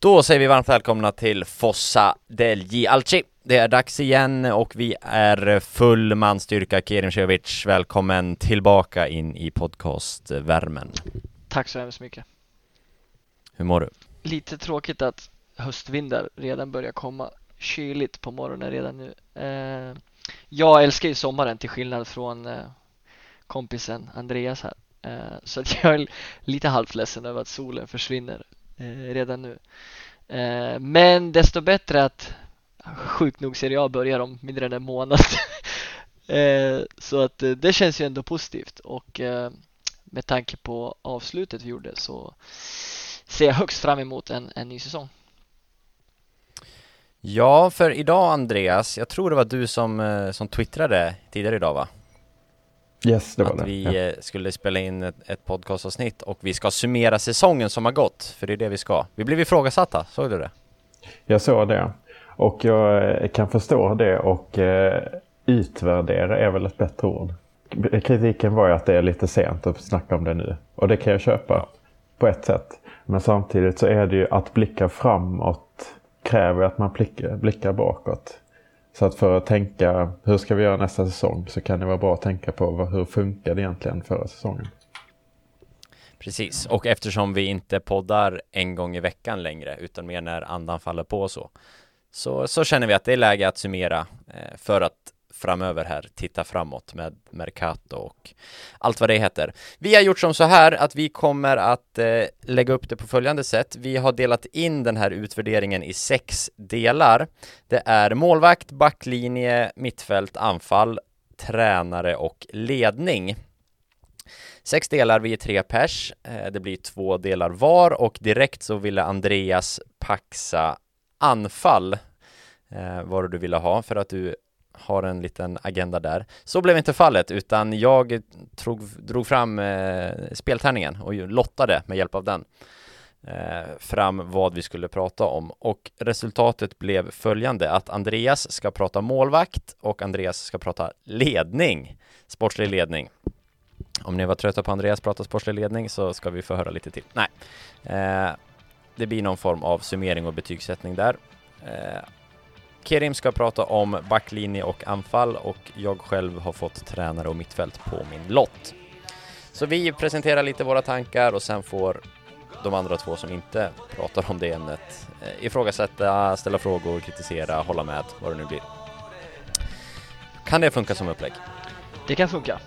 Då säger vi varmt välkomna till Fossa degli Alci. Det är dags igen och vi är full manstyrka. Kerim Cevic, välkommen tillbaka in i podcastvärmen. Tack så hemskt mycket. Hur mår du? Lite tråkigt att höstvindar redan börjar komma. Kyligt på morgonen redan nu. Eh, jag älskar ju sommaren till skillnad från eh, kompisen Andreas här. Eh, så att jag är lite halvt ledsen över att solen försvinner Eh, redan nu. Eh, men desto bättre att sjukt nog Serie A börjar om mindre än en månad. Eh, så att eh, det känns ju ändå positivt och eh, med tanke på avslutet vi gjorde så ser jag högst fram emot en, en ny säsong. Ja, för idag Andreas, jag tror det var du som, som twittrade tidigare idag va? Yes, det var att det. vi ja. Eh, skulle spela in ett, ett podcastavsnitt och vi ska summera säsongen som har gått, för det är det vi ska. Vi blev ifrågasatta, såg du det? Jag såg det. Och jag eh, kan förstå det och eh, utvärdera är väl ett bättre ord. Kritiken var ju att det är lite sent att snacka om det nu. Och det kan jag köpa på ett sätt. Men samtidigt så är det ju att blicka framåt kräver att man blickar, blickar bakåt. Så att för att tänka hur ska vi göra nästa säsong så kan det vara bra att tänka på vad, hur funkar det egentligen förra säsongen. Precis, och eftersom vi inte poddar en gång i veckan längre utan mer när andan faller på så så, så känner vi att det är läge att summera eh, för att framöver här titta framåt med Mercato och allt vad det heter. Vi har gjort som så här att vi kommer att eh, lägga upp det på följande sätt. Vi har delat in den här utvärderingen i sex delar. Det är målvakt, backlinje, mittfält, anfall, tränare och ledning. Sex delar, vi är tre pers. Eh, det blir två delar var och direkt så ville Andreas paxa anfall eh, vad du ville ha för att du har en liten agenda där. Så blev inte fallet, utan jag trog, drog fram eh, speltärningen och lottade med hjälp av den eh, fram vad vi skulle prata om och resultatet blev följande att Andreas ska prata målvakt och Andreas ska prata ledning, sportslig ledning. Om ni var trötta på Andreas prata sportslig ledning så ska vi få höra lite till. Nej, eh, det blir någon form av summering och betygssättning där. Eh, Kerim ska prata om backlinje och anfall och jag själv har fått tränare och mittfält på min lott. Så vi presenterar lite våra tankar och sen får de andra två som inte pratar om det ämnet eh, ifrågasätta, ställa frågor, kritisera, hålla med, vad det nu blir. Kan det funka som upplägg? Det kan funka.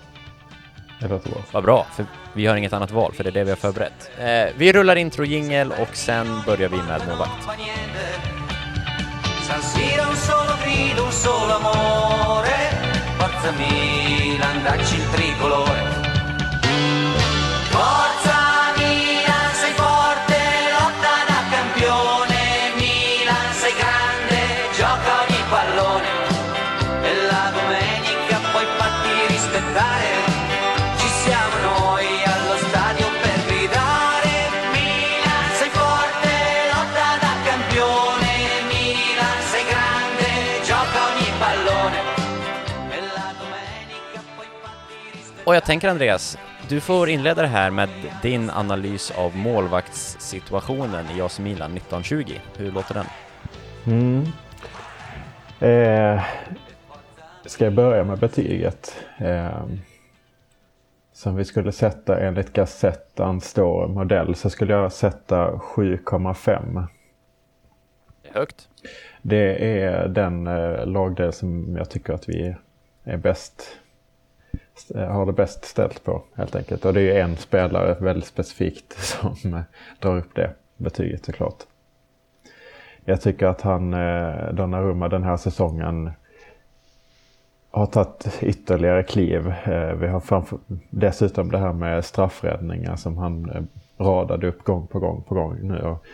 Det låter bra. Vad bra, för vi har inget annat val, för det är det vi har förberett. Eh, vi rullar intro jingel och sen börjar vi med målvakt. San Siro un solo grido, un solo amore, forza Milan, dacci il tricolore. Och jag tänker Andreas, du får inleda det här med din analys av målvaktssituationen i AC Milan 1920. Hur låter den? Mm. Eh, ska jag börja med betyget? Eh, som vi skulle sätta enligt Gazettan står modell så skulle jag sätta 7,5. Det är högt. Det är den eh, lagdel som jag tycker att vi är bäst Eh, har det bäst ställt på helt enkelt. Och det är ju en spelare väldigt specifikt som eh, drar upp det betyget såklart. Jag tycker att han, eh, Donnarumma den här säsongen har tagit ytterligare kliv. Vi har framför, dessutom det här med straffräddningar som han radade upp gång på gång på gång nu. Och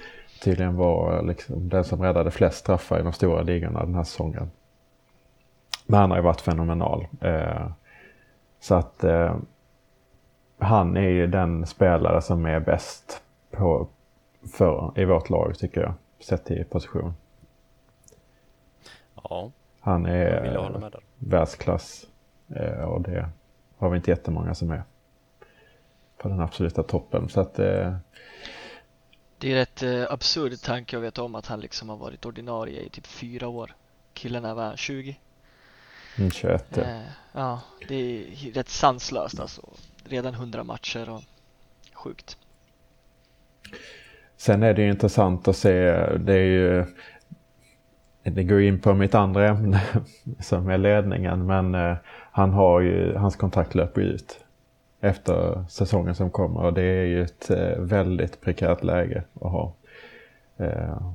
tydligen var liksom den som räddade flest straffar i de stora ligorna den här säsongen. Men han har ju varit fenomenal. Eh, så att eh, han är ju den spelare som är bäst på, för, i vårt lag tycker jag. Sett till position. Ja, Han är där. världsklass. Eh, och det har vi inte jättemånga som är på den absoluta toppen. Så att eh, Det är rätt eh, absurd tanke att veta om att han liksom har varit ordinarie i typ fyra år. Killen är var 20? Mm, 21 ja. Eh, ja, det är rätt sanslöst alltså. Redan 100 matcher och sjukt. Sen är det ju intressant att se, det är ju det går in på mitt andra ämne som är ledningen men eh, han har ju, hans kontrakt löper ut efter säsongen som kommer och det är ju ett eh, väldigt prekärt läge att ha. Eh,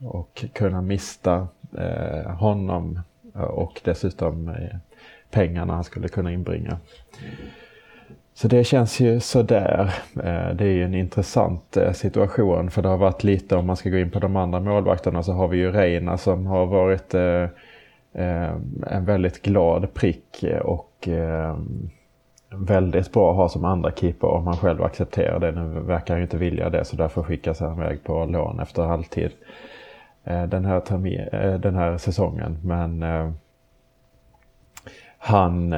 och kunna mista honom och dessutom eh, pengarna han skulle kunna inbringa. Så det känns ju sådär. Eh, det är ju en intressant eh, situation för det har varit lite om man ska gå in på de andra målvakterna så har vi ju Reina som har varit en väldigt glad prick och väldigt bra att ha som andra keeper om han själv accepterar det. Nu verkar han ju inte vilja det så därför skickas han iväg på lån efter halvtid Eh, den här, termi- eh, den här säsongen. Men eh, han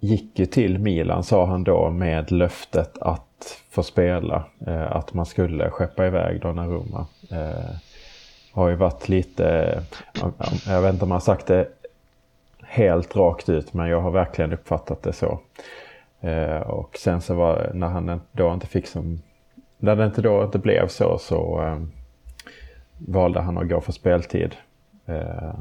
gick ju till Milan sa han då med löftet att få spela. Eh, att man skulle skeppa iväg Donnarumma. Eh, har ju varit lite, jag vet inte om han sagt det helt rakt ut men jag har verkligen uppfattat det så. Eh, och sen så var när han då inte fick som, när det inte då inte blev så så eh, valde han att gå för speltid. Eh,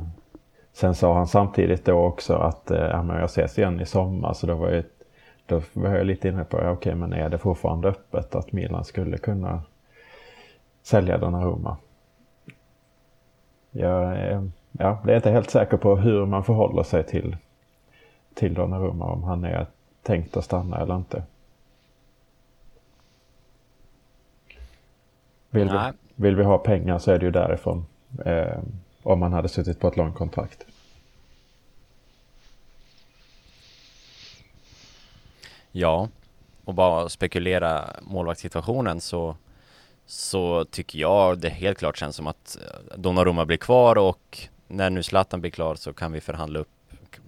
Sen sa han samtidigt då också att eh, ja, men jag ses igen i sommar så då var jag, då var jag lite inne på, ja, okej men är det fortfarande öppet att Milan skulle kunna sälja Donnarumma? Jag, eh, ja, jag är inte helt säker på hur man förhåller sig till, till Donnarumma, om han är tänkt att stanna eller inte. Vill vi, vill vi ha pengar så är det ju därifrån. Eh, om man hade suttit på ett långt kontrakt. Ja, och bara spekulera målvaktssituationen så så tycker jag det helt klart känns som att eh, Donnarumma blir kvar och när nu Zlatan blir klar så kan vi förhandla upp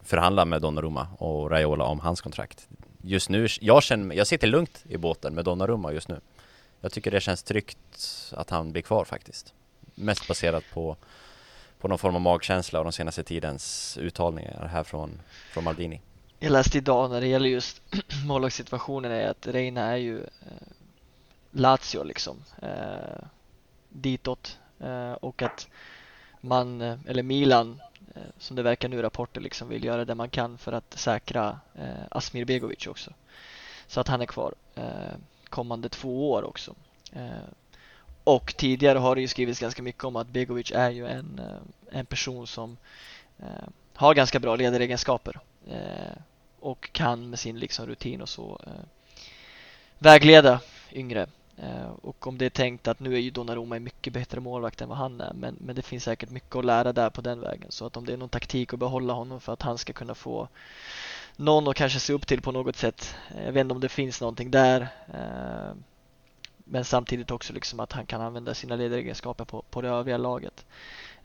förhandla med Donnarumma och Raiola om hans kontrakt. Just nu, jag känner jag sitter lugnt i båten med Donnarumma just nu. Jag tycker det känns tryggt att han blir kvar faktiskt. Mest baserat på på någon form av magkänsla och de senaste tidens uttalningar här från, från Maldini. Jag läste idag när det gäller just målvaktssituationen är att Reina är ju eh, Lazio liksom eh, ditåt eh, och att man, eh, eller Milan eh, som det verkar nu rapporter liksom vill göra det man kan för att säkra eh, Asmir Begovic också. Så att han är kvar eh, kommande två år också. Eh, och tidigare har det ju skrivits ganska mycket om att Begovic är ju en, eh, en person som eh, har ganska bra ledaregenskaper och kan med sin liksom rutin och så vägleda yngre. Och om det är tänkt att nu är ju Donnarumma en mycket bättre målvakt än vad han är men, men det finns säkert mycket att lära där på den vägen så att om det är någon taktik att behålla honom för att han ska kunna få någon att kanske se upp till på något sätt. Eh, jag vet inte om det finns någonting där eh, men samtidigt också liksom att han kan använda sina ledaregenskaper på, på det övriga laget.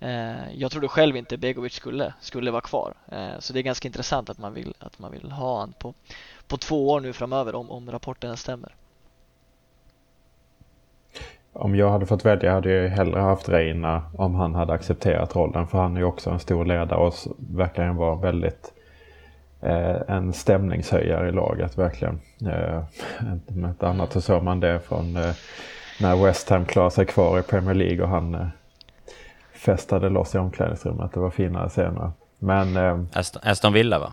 Eh, jag trodde själv inte Begovic skulle, skulle vara kvar. Så det är ganska intressant att man vill, att man vill ha han på, på två år nu framöver om, om rapporten stämmer. Om jag hade fått välja hade jag hellre haft Reina om han hade accepterat rollen. För han är ju också en stor ledare och verkar vara väldigt en stämningshöjare i laget verkligen. Eh, med ett annat så såg man det från eh, när West Ham klarade sig kvar i Premier League och han festade loss i omklädningsrummet. Det var finare scener. Men... Aston, Aston Villa va?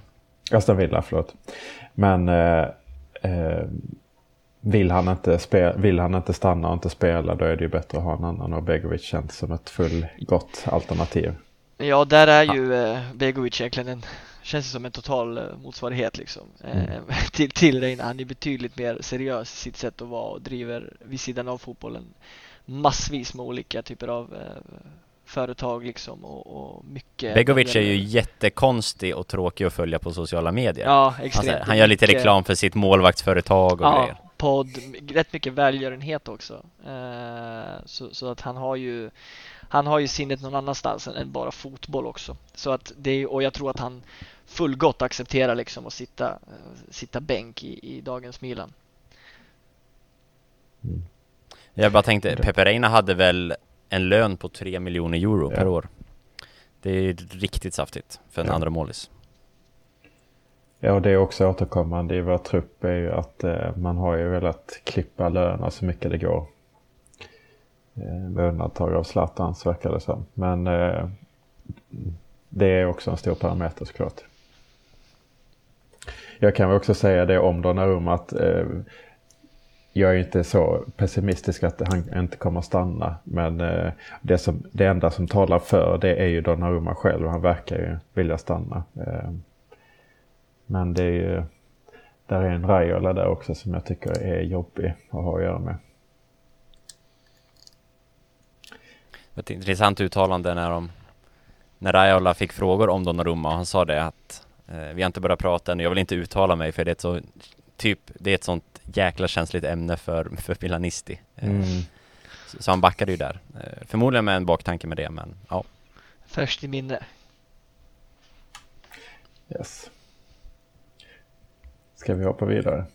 Aston Villa, förlåt. Men eh, vill, han inte spela, vill han inte stanna och inte spela då är det ju bättre att ha en annan och Begovic känns som ett fullgott alternativ. Ja, där är ju eh, Begovic egentligen en känns det som en total eh, motsvarighet liksom mm. Eh, till, till Reina. Han är betydligt mer seriös i sitt sätt att vara och driver vid sidan av fotbollen massvis med olika typer av eh, företag liksom och, och mycket Begovic är ju jättekonstig och tråkig att följa på sociala medier. Ja, extremt. Alltså, han gör lite reklam för sitt målvaktsföretag och ja, grejer. podd, rätt mycket välgörenhet också. Så, så, att han har ju han har ju sinnet någon annanstans än bara fotboll också. Så att det, och jag tror att han fullgott accepterar liksom att sitta, eh, sitta bänk i, i dagens Milan. Mm. Jag bara tänkte, Pepe Reina hade väl en lön på 3 miljoner euro Ja. per år. Det är riktigt saftigt för en Ja. andra målis. Ja, och det är också återkommande i vår trupp är ju att eh, man har ju velat klippa löner så mycket det går. Eh, med undantag av Zlatans verkar det som. Men eh, det är också en stor parameter såklart. Jag kan väl också säga det om Donnarumma att eh, jag är inte så pessimistisk att han inte kommer att stanna. Men eh, det, som, det enda som talar för det är ju Donnarumma själv. Han verkar ju vilja stanna. Eh, men det är ju, där är en Raiola där också som jag tycker är jobbig att ha att göra med. Ett intressant uttalande när de när Raiola fick frågor om Donnarumma och han sa det att vi har inte börjat prata än och jag vill inte uttala mig för det är ett så typ det är ett sånt jäkla känsligt ämne för, för Milanisti. Eh, Mm. så, så han backade ju där. Eh, förmodligen med en baktanke med det men ja. Färskt i minne. Yes. Ska vi hoppa vidare?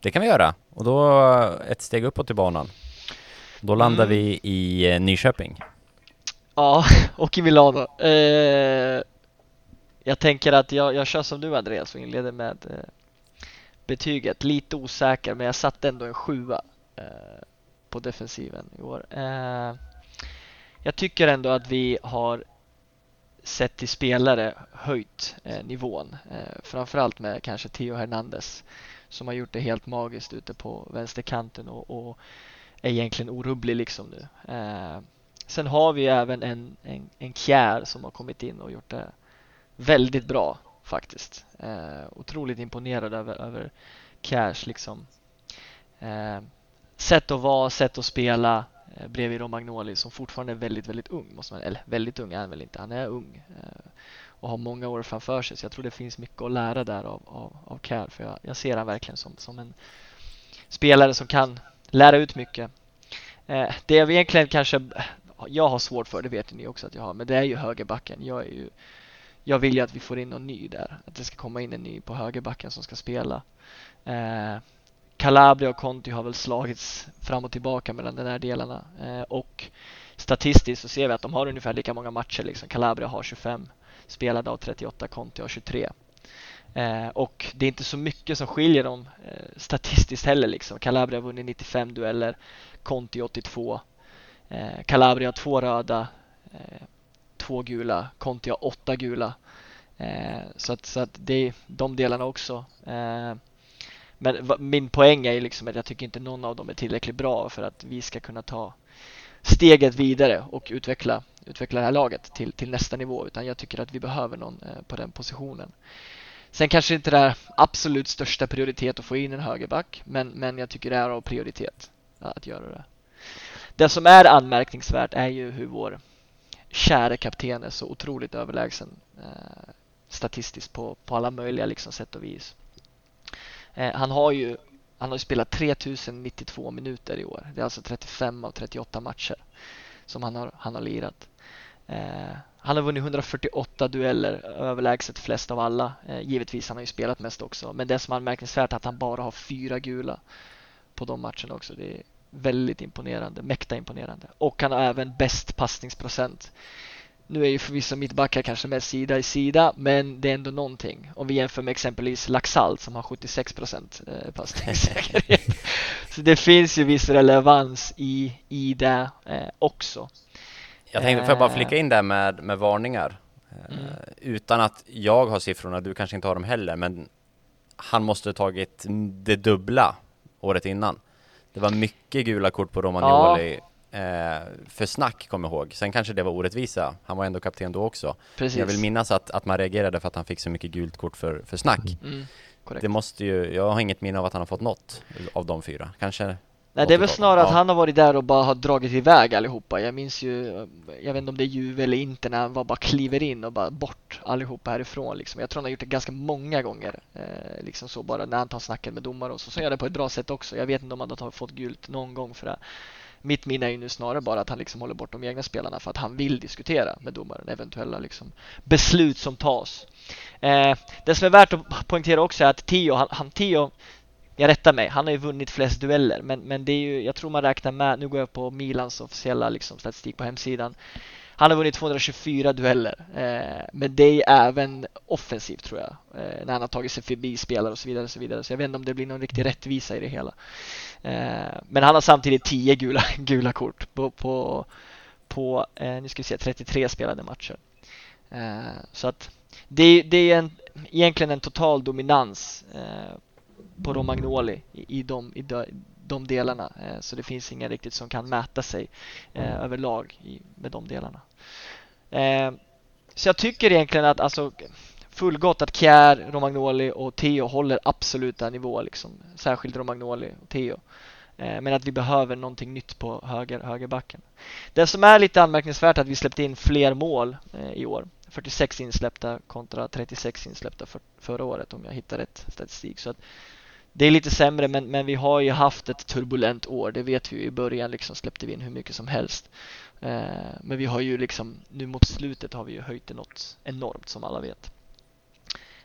Det kan vi göra och då eh, ett steg uppåt i banan. Då landar Mm. vi i eh, Nyköping. Ja, och i Milano. Eh, jag tänker att jag, jag kör som du Andreas och inleder med eh, betyget. Lite osäker men jag satte ändå en sjua eh, på defensiven i år. Eh, jag tycker ändå att vi har sett till spelare höjt eh, nivån. Eh, framförallt med kanske Theo Hernandez som har gjort det helt magiskt ute på vänsterkanten och, och är egentligen orubblig liksom nu. Eh, Sen har vi även en, en, en Kjär som har kommit in och gjort det väldigt bra faktiskt. Eh, otroligt imponerad över, över Cash liksom eh, sätt att vara, sätt att spela eh, bredvid Romagnoli som fortfarande är väldigt, väldigt ung. Måste man, eller väldigt ung är han väl inte, han är ung eh, och har många år framför sig. Så jag tror det finns mycket att lära där av, av, av Kjär för jag, jag ser han verkligen som, som en spelare som kan lära ut mycket. Eh, det jag egentligen kanske jag har svårt för, det vet ni också att jag har, men det är ju högerbacken. Jag, är ju, jag vill ju att vi får in någon ny där. Att det ska komma in en ny på högerbacken som ska spela. Eh, Calabria och Conti har väl slagits fram och tillbaka mellan de här delarna. Eh, och statistiskt så ser vi att de har ungefär lika många matcher. Liksom. Calabria har 25 spelade av 38, Conti har 23. Eh, och det är inte så mycket som skiljer dem eh, statistiskt heller. Liksom. Calabria har vunnit 95 dueller, Conti 82. Eh, Calabria har två röda, eh, två gula, kontra har åtta gula. Eh, så att, så att det är de delarna också. Eh, men va, min poäng är liksom att jag tycker inte någon av dem är tillräckligt bra för att vi ska kunna ta steget vidare och utveckla, utveckla det här laget till, till nästa nivå. Utan jag tycker att vi behöver någon eh, på den positionen. Sen kanske inte det är absolut största prioritet att få in en högerback, men, men jag tycker det är av prioritet att göra det. Det som är anmärkningsvärt är ju hur vår käre kapten är så otroligt överlägsen eh, statistiskt på, på alla möjliga liksom, sätt och vis. Eh, han har ju han har spelat 3092 minuter i år. Det är alltså 35 av 38 matcher som han har, han har lirat. Eh, han har vunnit 148 dueller, överlägset flest av alla. Eh, givetvis, han har ju spelat mest också. Men det som är anmärkningsvärt är att han bara har fyra gula på de matcherna också. Det är väldigt imponerande, mäkta imponerande. Och han har även bäst passningsprocent. Nu är ju förvisso mittbackar kanske mest sida i sida, men det är ändå någonting. Om vi jämför med exempelvis Laxalt som har 76 procent eh, passningssäkerhet. Så det finns ju viss relevans i, i det eh, också. Jag tänkte, får jag bara Eh. flika in där med, med varningar? Eh, Mm. Utan att jag har siffrorna, du kanske inte har dem heller, men han måste tagit det dubbla året innan. Det var mycket gula kort på Romagnoli eh, för snack, kommer jag ihåg. Sen kanske det var orättvisa, han var ändå kapten då också. Precis. Jag vill minnas att, att man reagerade för att han fick så mycket gult kort för, för snack. Mm, korrekt. Det måste ju, jag har inget minne av att han har fått något av de fyra. Kanske Nej, det är väl snarare att han har varit där och bara har dragit iväg allihopa. Jag minns ju, jag vet inte om det är Juve eller inte, när han bara, bara kliver in och bara bort allihopa härifrån. Liksom. Jag tror han har gjort det ganska många gånger. Eh, liksom så bara när han tar snacket med domare och så. Så gör det på ett bra sätt också. Jag vet inte om han har fått gult någon gång för det. Mitt minne är ju nu snarare bara att han liksom håller bort de egna spelarna för att han vill diskutera med domaren eventuella liksom beslut som tas. Eh, det som är värt att poängtera också är att Theo, han, han Theo jag rättar mig, han har ju vunnit flest dueller men, men det är ju, jag tror man räknar med, nu går jag på Milans officiella liksom, statistik på hemsidan han har vunnit 224 dueller, eh, men det är även offensivt tror jag. Eh, när han har tagit sig förbi spelare och så vidare. Och så, vidare. så jag vet inte om det blir någon riktig rättvisa i det hela. Eh, men han har samtidigt 10 gula, gula kort på, på, på eh, nu ska vi se, 33 spelade matcher. Eh, så att det, det är en, egentligen en total dominans eh, på Romagnoli i, i, de, i de, de delarna. Eh, så det finns ingen riktigt som kan mäta sig eh, överlag i, med de delarna. Eh, så jag tycker egentligen att alltså, fullgott att Kjär, Romagnoli och Theo håller absoluta nivåer. Liksom. Särskilt Romagnoli och Theo. Men att vi behöver någonting nytt på höger, högerbacken. Det som är lite anmärkningsvärt är att vi släppte in fler mål i år. 46 insläppta kontra 36 insläppta för, förra året om jag hittar rätt statistik. Så att det är lite sämre men, men vi har ju haft ett turbulent år. Det vet vi ju i början liksom släppte vi in hur mycket som helst. Eh, men vi har ju liksom nu mot slutet har vi ju höjt det något enormt som alla vet.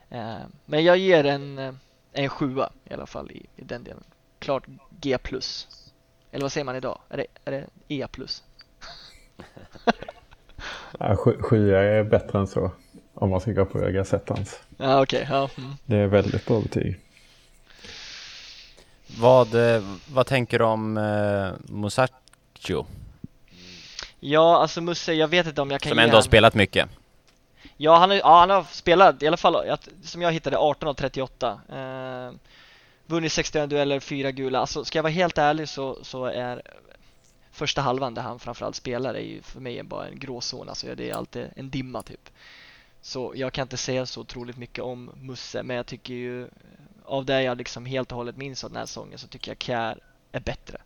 Eh, men jag ger en, en sjua i alla fall i, i den delen. Klart G. Eller vad säger man idag? Är det, är det E ja, sjua är bättre än så. Om man ska gå på Gazettans. Ja okej. Okay. Ja. Mm. Det är väldigt bra betyg. Vad, eh, vad tänker du om eh, Musacchio? Ja, alltså Musse, jag vet inte om jag kan Som ändå har spelat mycket. Ja han, har, ja, han har spelat i alla fall, som jag hittade, 18 av 38. Eh, vunnit 61 dueller, fyra gula. Alltså, ska jag vara helt ärlig så, så är första halvan där han framförallt spelar är ju för mig bara en gråzon. Alltså, det är alltid en dimma typ. Så jag kan inte säga så otroligt mycket om Musse, men jag tycker ju eh, av det jag liksom helt och hållet minns av den här säsongen så tycker jag Kjär är bättre.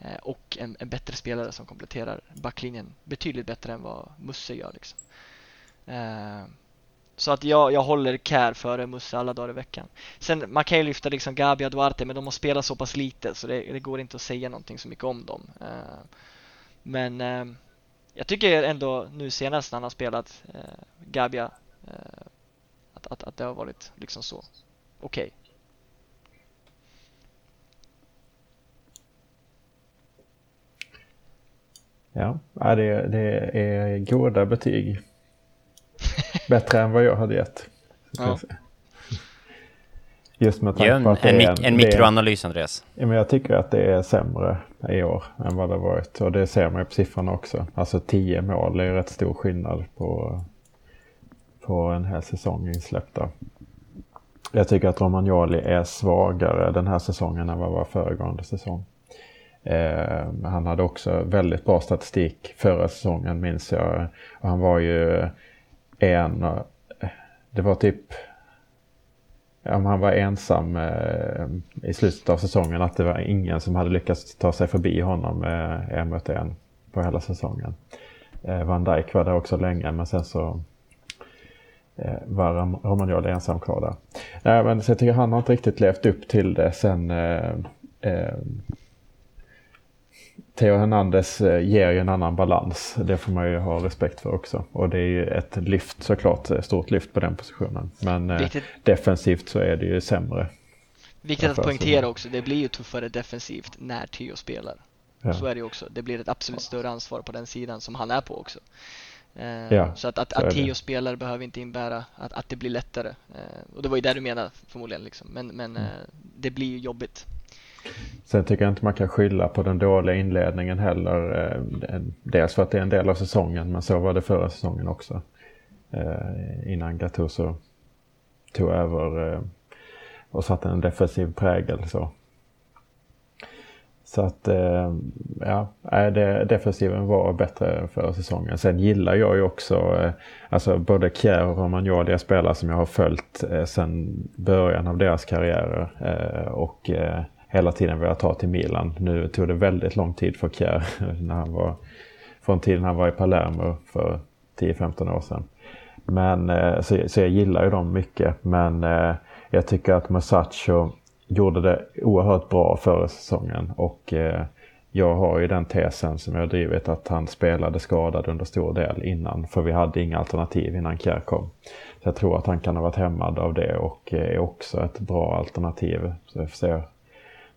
Eh, och en, en, bättre spelare som kompletterar backlinjen betydligt bättre än vad Musse gör. Liksom. Eh, så att jag, jag håller Kär före Musse alla dagar i veckan. Sen man kan ju lyfta liksom Gabi och Duarte men de har spelat så pass lite så det, det går inte att säga någonting så mycket om dem. Eh, men eh, jag tycker ändå nu senast när han har spelat eh, Gabia eh, att, att, att det har varit liksom så okej. Okay. Ja, det, det är goda betyg. Bättre än vad jag hade gett. Ja. Just med tanke på att en, är en, mikroanalys, Andreas. Ja, men jag tycker att det är sämre i år än vad det varit. Och det ser man ju på siffrorna också. Alltså 10 mål är rätt stor skillnad på, på en hel säsong insläppta. Jag tycker att Romagnoli är svagare den här säsongen än vad var föregående säsong. Eh, han hade också väldigt bra statistik förra säsongen minns jag. Och han var ju en, det var typ, om han var ensam eh, i slutet av säsongen att det var ingen som hade lyckats ta sig förbi honom eh, en mot en på hela säsongen. Eh, Van Dijk var där också länge men sen så eh, var Romagnoli ensam kvar där. Nej, men så jag tycker han har inte riktigt levt upp till det sen eh, eh, Theo Hernandez eh, ger ju en annan balans. Det får man ju ha respekt för också. Och det är ju ett lyft såklart, ett stort lyft på den positionen. Men eh, Viktigt. defensivt så är det ju sämre. Viktigt att poängtera också, det blir ju tuffare defensivt när Theo spelar. Ja. Så är det ju också. Det blir ett absolut större ansvar på den sidan som han är på också. Eh, ja, så att, att, att Theo spelar behöver inte innebära att, att det blir lättare. Eh, och det var ju det du menade förmodligen. Liksom. Men, men mm. Eh, det blir ju jobbigt. Sen tycker jag inte man kan skylla på den dåliga inledningen heller. Eh, dels för att det är en del av säsongen, men så var det förra säsongen också. Eh, innan Gattuso tog över eh, och satte en defensiv prägel. Så. Så att ja, det, defensiven var bättre förra säsongen. Sen gillar jag ju också alltså både Kjär och Romagnoli är spelare som jag har följt sedan början av deras karriärer. Och hela tiden velat ta till Milan. Nu tog det väldigt lång tid för Kjär när han var, från tiden han var i Palermo för 10-15 år sedan. Men eh, så, så jag gillar ju dem mycket. Men eh, jag tycker att Masaccio gjorde det oerhört bra förra säsongen och eh, jag har ju den tesen som jag drivit att han spelade skadad under stor del innan. För vi hade inga alternativ innan Kjär kom. Så jag tror att han kan ha varit hämmad av det och är också ett bra alternativ. Så jag får se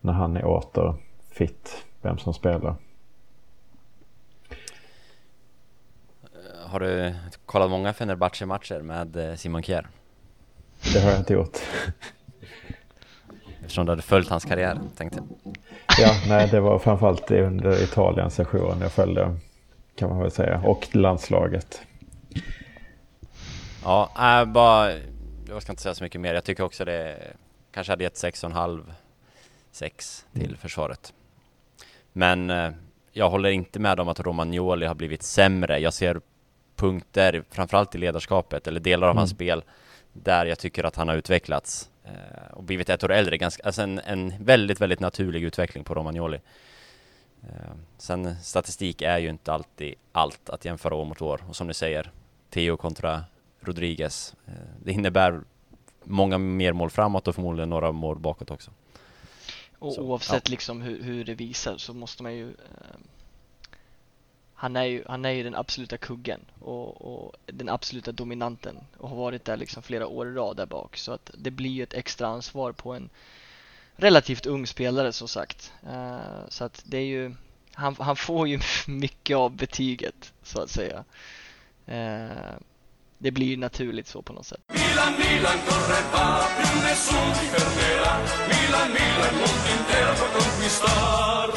när han är åter fit vem som spelar. Har du kollat många Fenerbahce-matcher med eh, Simon Kjär? Det har jag inte gjort. Eftersom du hade följt hans karriär, tänkte jag. Ja, nej, det var framförallt under Italiens session jag följde, kan man väl säga, och landslaget. Ja, äh, bara, jag ska inte säga så mycket mer. Jag tycker också det kanske hade gett 6,5 6 till mm. försvaret. Men eh, jag håller inte med om att Romagnoli har blivit sämre. Jag ser punkter, framförallt i ledarskapet, eller delar av mm. hans spel, där jag tycker att han har utvecklats eh, och blivit ett år äldre. Ganska, alltså en, en väldigt, väldigt naturlig utveckling på Romagnoli. Eh, sen statistik är ju inte alltid allt att jämföra år mot år och som ni säger, Theo kontra Rodriguez. Eh, det innebär många mer mål framåt och förmodligen några mål bakåt också. Och så, oavsett ja. liksom hur, hur, det visar så måste man ju eh, han, är ju han är ju den absoluta kuggen och, och, den absoluta dominanten och har varit där liksom flera år i rad där bak så att det blir ju ett extra ansvar på en relativt ung spelare som sagt. Eh, så att det är ju han, han får ju mycket av betyget så att säga. Eh, det blir ju naturligt så på något sätt. Milan, Milan, correva, più nessuno ti fermerà. Milan, Milan, mondo intero può conquistar.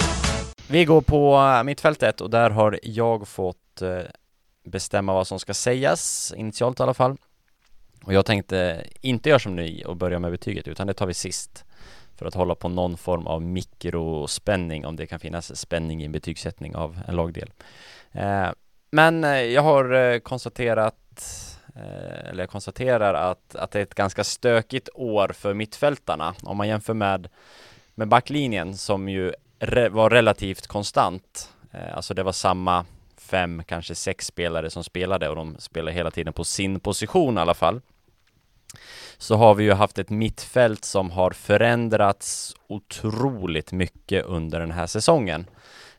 Vi går på mittfältet och där har jag fått eh, bestämma vad som ska sägas, initialt i alla fall. Och jag tänkte inte göra som ni och börja med betyget, utan det tar vi sist. För att hålla på någon form av mikrospänning, om det kan finnas spänning i en betygssättning av en lagdel. Men eh, jag har eh, konstaterat eh, eller jag konstaterar att, att det är ett ganska stökigt år för mittfältarna om man jämför med, med backlinjen som ju re, var relativt konstant. Alltså det var samma fem, kanske sex spelare som spelade och de spelade hela tiden på sin position i alla fall. Så har vi ju haft ett mittfält som har förändrats otroligt mycket under den här säsongen.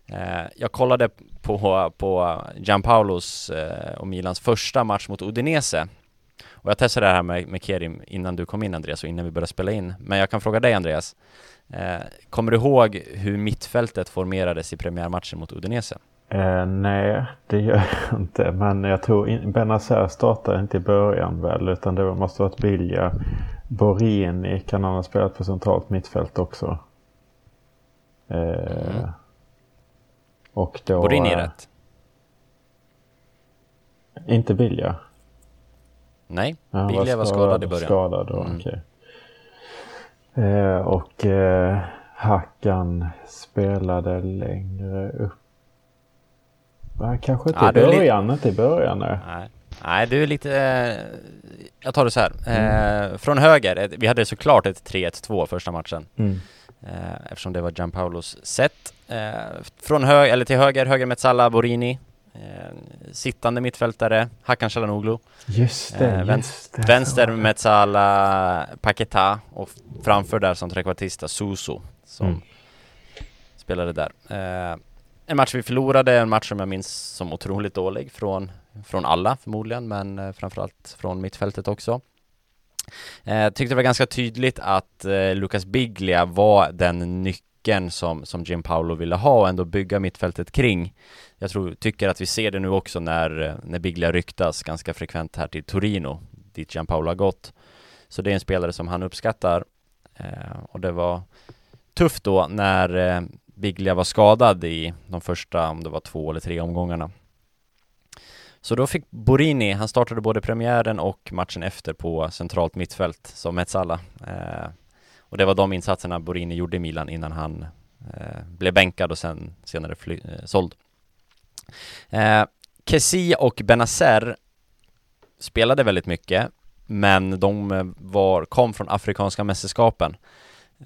Eh, jag kollade på, på Gianpaulos eh, och Milans första match mot Udinese. Och jag testade det här med, med Kerim innan du kom in Andreas och innan vi började spela in. Men jag kan fråga dig Andreas. Eh, kommer du ihåg hur mittfältet formerades i premiärmatchen mot Udinese? Eh, nej, det gör jag inte. Men jag tror Benazer startade inte i början väl, utan det måste varit Bilja. Borini kan han ha spelat på centralt mittfält också. Eh, mm. Och då... Borini är rätt. Inte Bilja? Nej, ja, Bilja var skadad, i början. Skadad, mm. okej. Eh, och eh, Hackan spelade längre upp. Nej, kanske inte ja, i början, inte i början. Nej. nej. Nej, du är lite... Eh, jag tar det så här. Mm. Eh, från höger, vi hade såklart ett 3-1-2 första matchen. Mm. Eh, eftersom det var Gianpaulos sätt. Eh, från höger, eller till höger, höger Metsala Borini. Eh, sittande mittfältare, Hakan Calhanoglu. Just det, eh, just det. Vänster Metsala Paketa och framför där som trekvartista Suso som mm. spelade där. Eh, en match vi förlorade, en match som jag minns som otroligt dålig från, från alla förmodligen, men framförallt från mittfältet också. Eh, tyckte det var ganska tydligt att eh, Lucas Biglia var den nyckeln som, som Jim Paolo ville ha och ändå bygga mittfältet kring. Jag tror, tycker att vi ser det nu också när, eh, när Biglia ryktas ganska frekvent här till Torino, dit Jim Paolo har gått. Så det är en spelare som han uppskattar. Eh, och det var tufft då när eh, Biglia var skadad i de första, om det var två eller tre omgångarna. Så då fick Borini, han startade både premiären och matchen efter på centralt mittfält som Metsala. Eh, och det var de insatserna Borini gjorde i Milan innan han eh, blev bänkad och sen senare fly, eh, såld. Eh, Kessi och Benazer spelade väldigt mycket, men de eh, var, kom från Afrikanska mästerskapen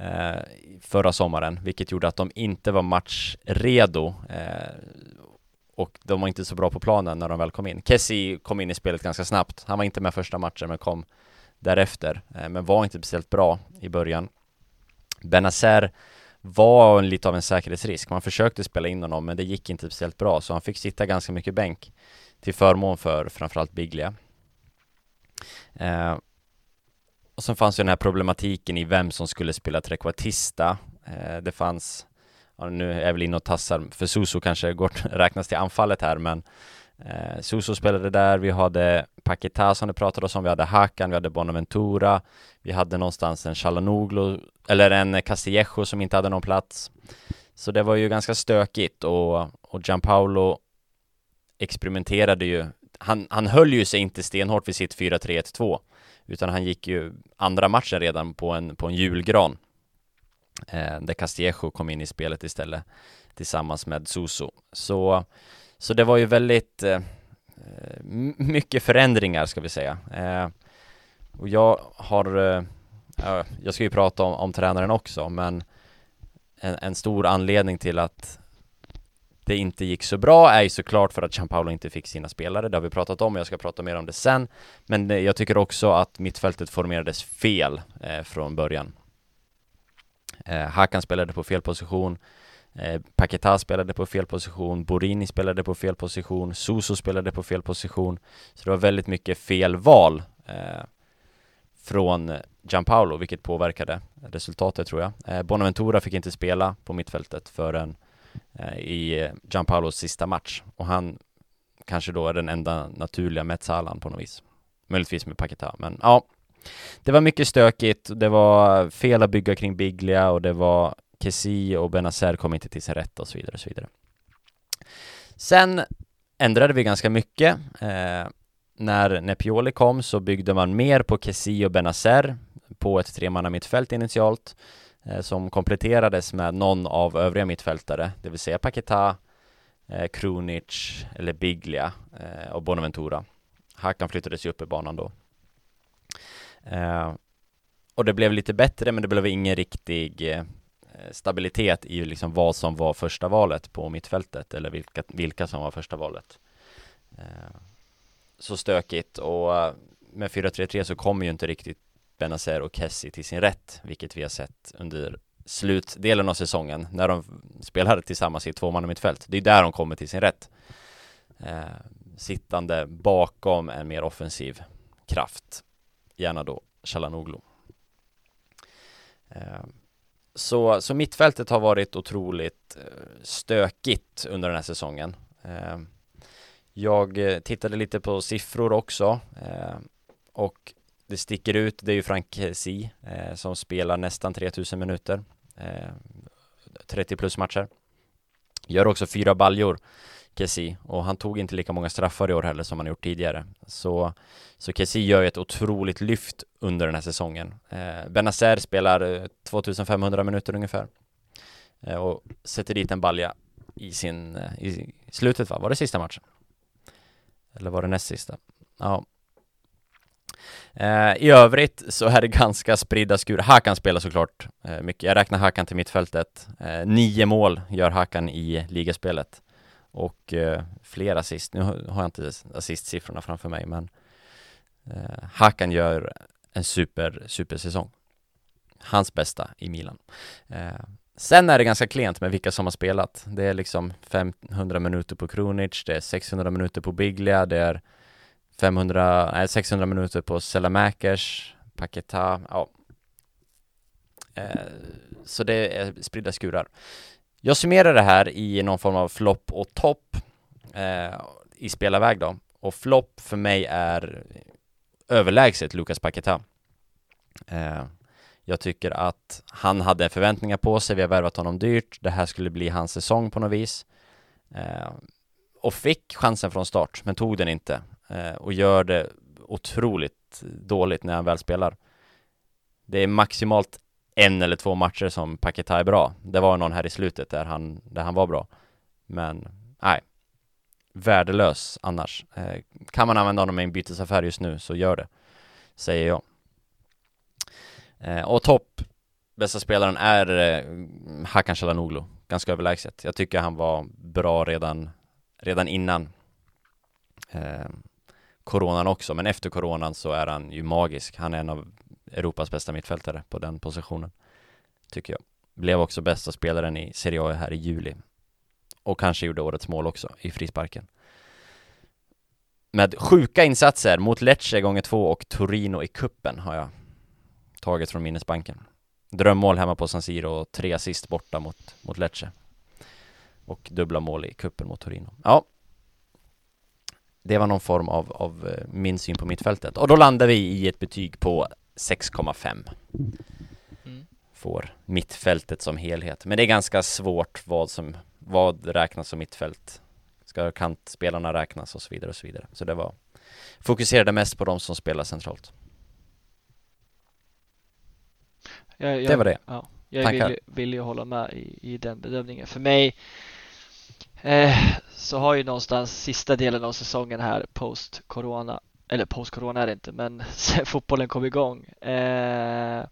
eh, förra sommaren, vilket gjorde att de inte var matchredo. Eh, och de var inte så bra på planen när de väl kom in. Kessie kom in i spelet ganska snabbt. Han var inte med första matchen men kom därefter, eh, men var inte speciellt bra i början. Benazer var lite av en säkerhetsrisk. Man försökte spela in honom men det gick inte speciellt bra så han fick sitta ganska mycket bänk till förmån för framförallt Biglia. Eh, och sen fanns ju den här problematiken i vem som skulle spela trekvartista. Eh, det fanns, ja, nu är jag väl inne och tassar, för Suso kanske går, räknas till anfallet här men eh, Suso spelade där, vi hade Paketa som det pratades om, vi hade Hakan, vi hade Bonaventura, vi hade någonstans en Chalanoglu, eller en Castillejo som inte hade någon plats. Så det var ju ganska stökigt och, och Gianpaolo experimenterade ju. Han, han höll ju sig inte stenhårt vid sitt 4-3-1-2 utan han gick ju andra matchen redan på en, på en julgran eh, där Castillejo kom in i spelet istället tillsammans med Suso. Så, så det var ju väldigt eh, eh mycket förändringar ska vi säga. Eh, och jag har, eh, jag ska ju prata om, om tränaren också, men en, en, stor anledning till att det inte gick så bra är ju såklart för att Gianpaolo inte fick sina spelare, det har vi pratat om och jag ska prata mer om det sen. Men eh, jag tycker också att mittfältet formerades fel eh, från början. Eh, Hakan spelade på fel position, eh, Paketa spelade på fel position, Borini spelade på fel position, Soso spelade på fel position. Så det var väldigt mycket fel val eh, från Gianpaolo, vilket påverkade resultatet tror jag. Eh, Bonaventura fick inte spela på mittfältet förrän Eh, i Gianpaolos sista match och han kanske då är den enda naturliga Mezzalan på något vis. Möjligtvis med Paketa, men ja. Det var mycket stökigt, det var fel att bygga kring Biglia och det var Kessi och Benazer kom inte till sin rätt och så vidare och så vidare. Sen ändrade vi ganska mycket. Eh, när Nepioli kom så byggde man mer på Kessi och Benazer på ett tremannamittfält initialt. Eh, som kompletterades med någon av övriga mittfältare, det vill säga Paketa, eh, Krunic eller Biglia eh, och Bonaventura. Hakan flyttades ju upp i banan då. Eh, och det blev lite bättre, men det blev ingen riktig eh, stabilitet i liksom vad som var första valet på mittfältet eller vilka, vilka som var första valet. Eh, så stökigt och med 4-3-3 så kommer ju inte riktigt Benazer och Kessie till sin rätt, vilket vi har sett under slutdelen av säsongen när de spelade tillsammans i två mittfält. Det är där de kommer till sin rätt. Eh, sittande bakom en mer offensiv kraft, gärna då Chalanoglu. Eh, så, så mittfältet har varit otroligt eh, stökigt under den här säsongen. Eh, jag tittade lite på siffror också och det sticker ut, det är ju Frank Si som spelar nästan 3000 minuter. 30 plus matcher. Gör också fyra baljor, Kessi, och han tog inte lika många straffar i år heller som han gjort tidigare. Så, så Kessi gör ju ett otroligt lyft under den här säsongen. Eh, Benazer spelar eh, 2500 minuter ungefär. Eh, och sätter dit en balja i sin, eh, i slutet va? Var det sista matchen? Eller var det näst sista? Ja, Eh, I övrigt så är det ganska spridda skurar. Hakan spelar såklart eh, mycket. Jag räknar Hakan till mittfältet. Eh, nio mål gör Hakan i ligaspelet. Och eh, fler assist. Nu har jag inte assistsiffrorna framför mig, men eh, Hakan gör en super, supersäsong. Hans bästa i Milan. Eh, sen är det ganska klent med vilka som har spelat. Det är liksom 500 minuter på Krunic, det är 600 minuter på Biglia, det är 500, nej 600 minuter på Selamäkers, Paketa, ja. Eh, så det är spridda skurar. Jag summerar det här i någon form av flopp och topp eh, i spelarväg då. Och flopp för mig är överlägset Lukas Paketa. Eh, jag tycker att han hade förväntningar på sig, vi har värvat honom dyrt, det här skulle bli hans säsong på något vis. Eh, och fick chansen från start, men tog den inte eh, och gör det otroligt dåligt när han väl spelar. Det är maximalt en eller två matcher som Paketa är bra. Det var någon här i slutet där han, där han var bra. Men nej, värdelös annars. Eh, kan man använda honom i en bytesaffär just nu så gör det, säger jag. Eh, och topp bästa spelaren är eh, Hakan Calhanoglu, ganska överlägset. Jag tycker han var bra redan, redan innan. Eh, coronan också, men efter coronan så är han ju magisk. Han är en av Europas bästa mittfältare på den positionen, tycker jag. Blev också bästa spelaren i Serie A här i juli. Och kanske gjorde årets mål också i frisparken. Med sjuka insatser mot Lecce gånger två och Torino i kuppen har jag tagit från minnesbanken. Drömmål hemma på San Siro och tre assist borta mot, mot Lecce. Och dubbla mål i kuppen mot Torino. Ja. Det var någon form av, av eh, min syn på mittfältet. Och då landar vi i ett betyg på 6,5. Mm. Får mittfältet som helhet. Men det är ganska svårt vad som, vad räknas som mittfält. Ska kantspelarna räknas och så vidare och så vidare. Så det var, fokuserade mest på de som spelar centralt. Jag, jag, Det var det. Ja, jag Tankar? villig, villig att hålla med i, i den bedömningen. För mig eh, så har ju någonstans sista delen av säsongen här post corona, eller post corona är det inte, men sen fotbollen kom igång eh,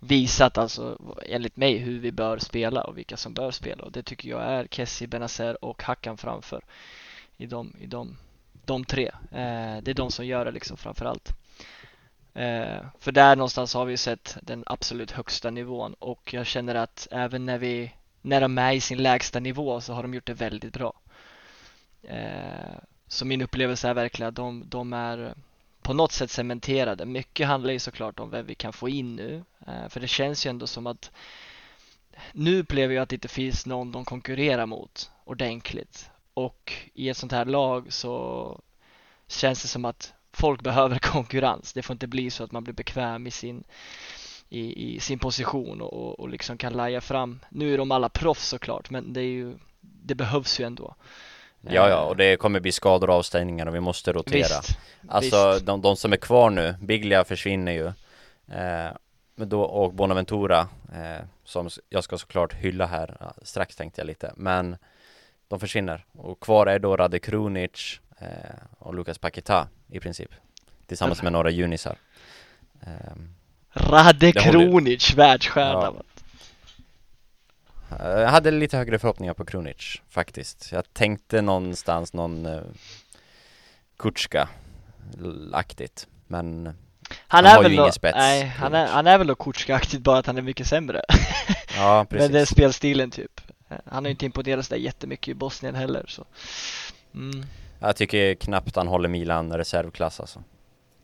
visat alltså enligt mig hur vi bör spela och vilka som bör spela och det tycker jag är Kessie, Benazer och Hackan framför i de, i de, de tre. Eh, det är de som gör det liksom framför allt. Eh, för där någonstans har vi sett den absolut högsta nivån och jag känner att även när vi när de är i sin lägsta nivå så har de gjort det väldigt bra. Eh, så min upplevelse är verkligen att de, de är eh, på något sätt cementerade. Mycket handlar ju såklart om vem vi kan få in nu. Eh, för det känns ju ändå som att nu upplever jag att det inte finns någon de konkurrerar mot ordentligt. Och i ett sånt här lag så känns det som att folk behöver konkurrens. Det får inte bli så att man blir bekväm i sin, i, i sin position och, och, liksom kan laja fram. Nu är de alla proffs såklart, men det är ju, det behövs ju ändå. Ja, ja, och det kommer bli skador och avstängningar och vi måste rotera. Visst, Alltså visst. de, de som är kvar nu, Biglia försvinner ju. Eh, men då, och Bonaventura, eh, som jag ska såklart hylla här, strax tänkte jag lite, men de försvinner. Och kvar är då Rade Krunic eh, och Lukas Paketa i princip. Tillsammans med några junisar. Eh, Rade. Kronic, världsstjärna. Ja. Eh, Jag hade lite högre förhoppningar på Krunic faktiskt. Jag tänkte någonstans någon eh, Kutska-aktigt. Men Han, Han är har väl ju ingen spets, Nej, han är, han är väl då Kutska-aktigt bara att han är mycket sämre. ja, Men det är precis. spelstilen typ. Han har ju inte imponerat så där jättemycket i Bosnien heller så. Mm. Jag tycker knappt han håller Milan reservklass alltså.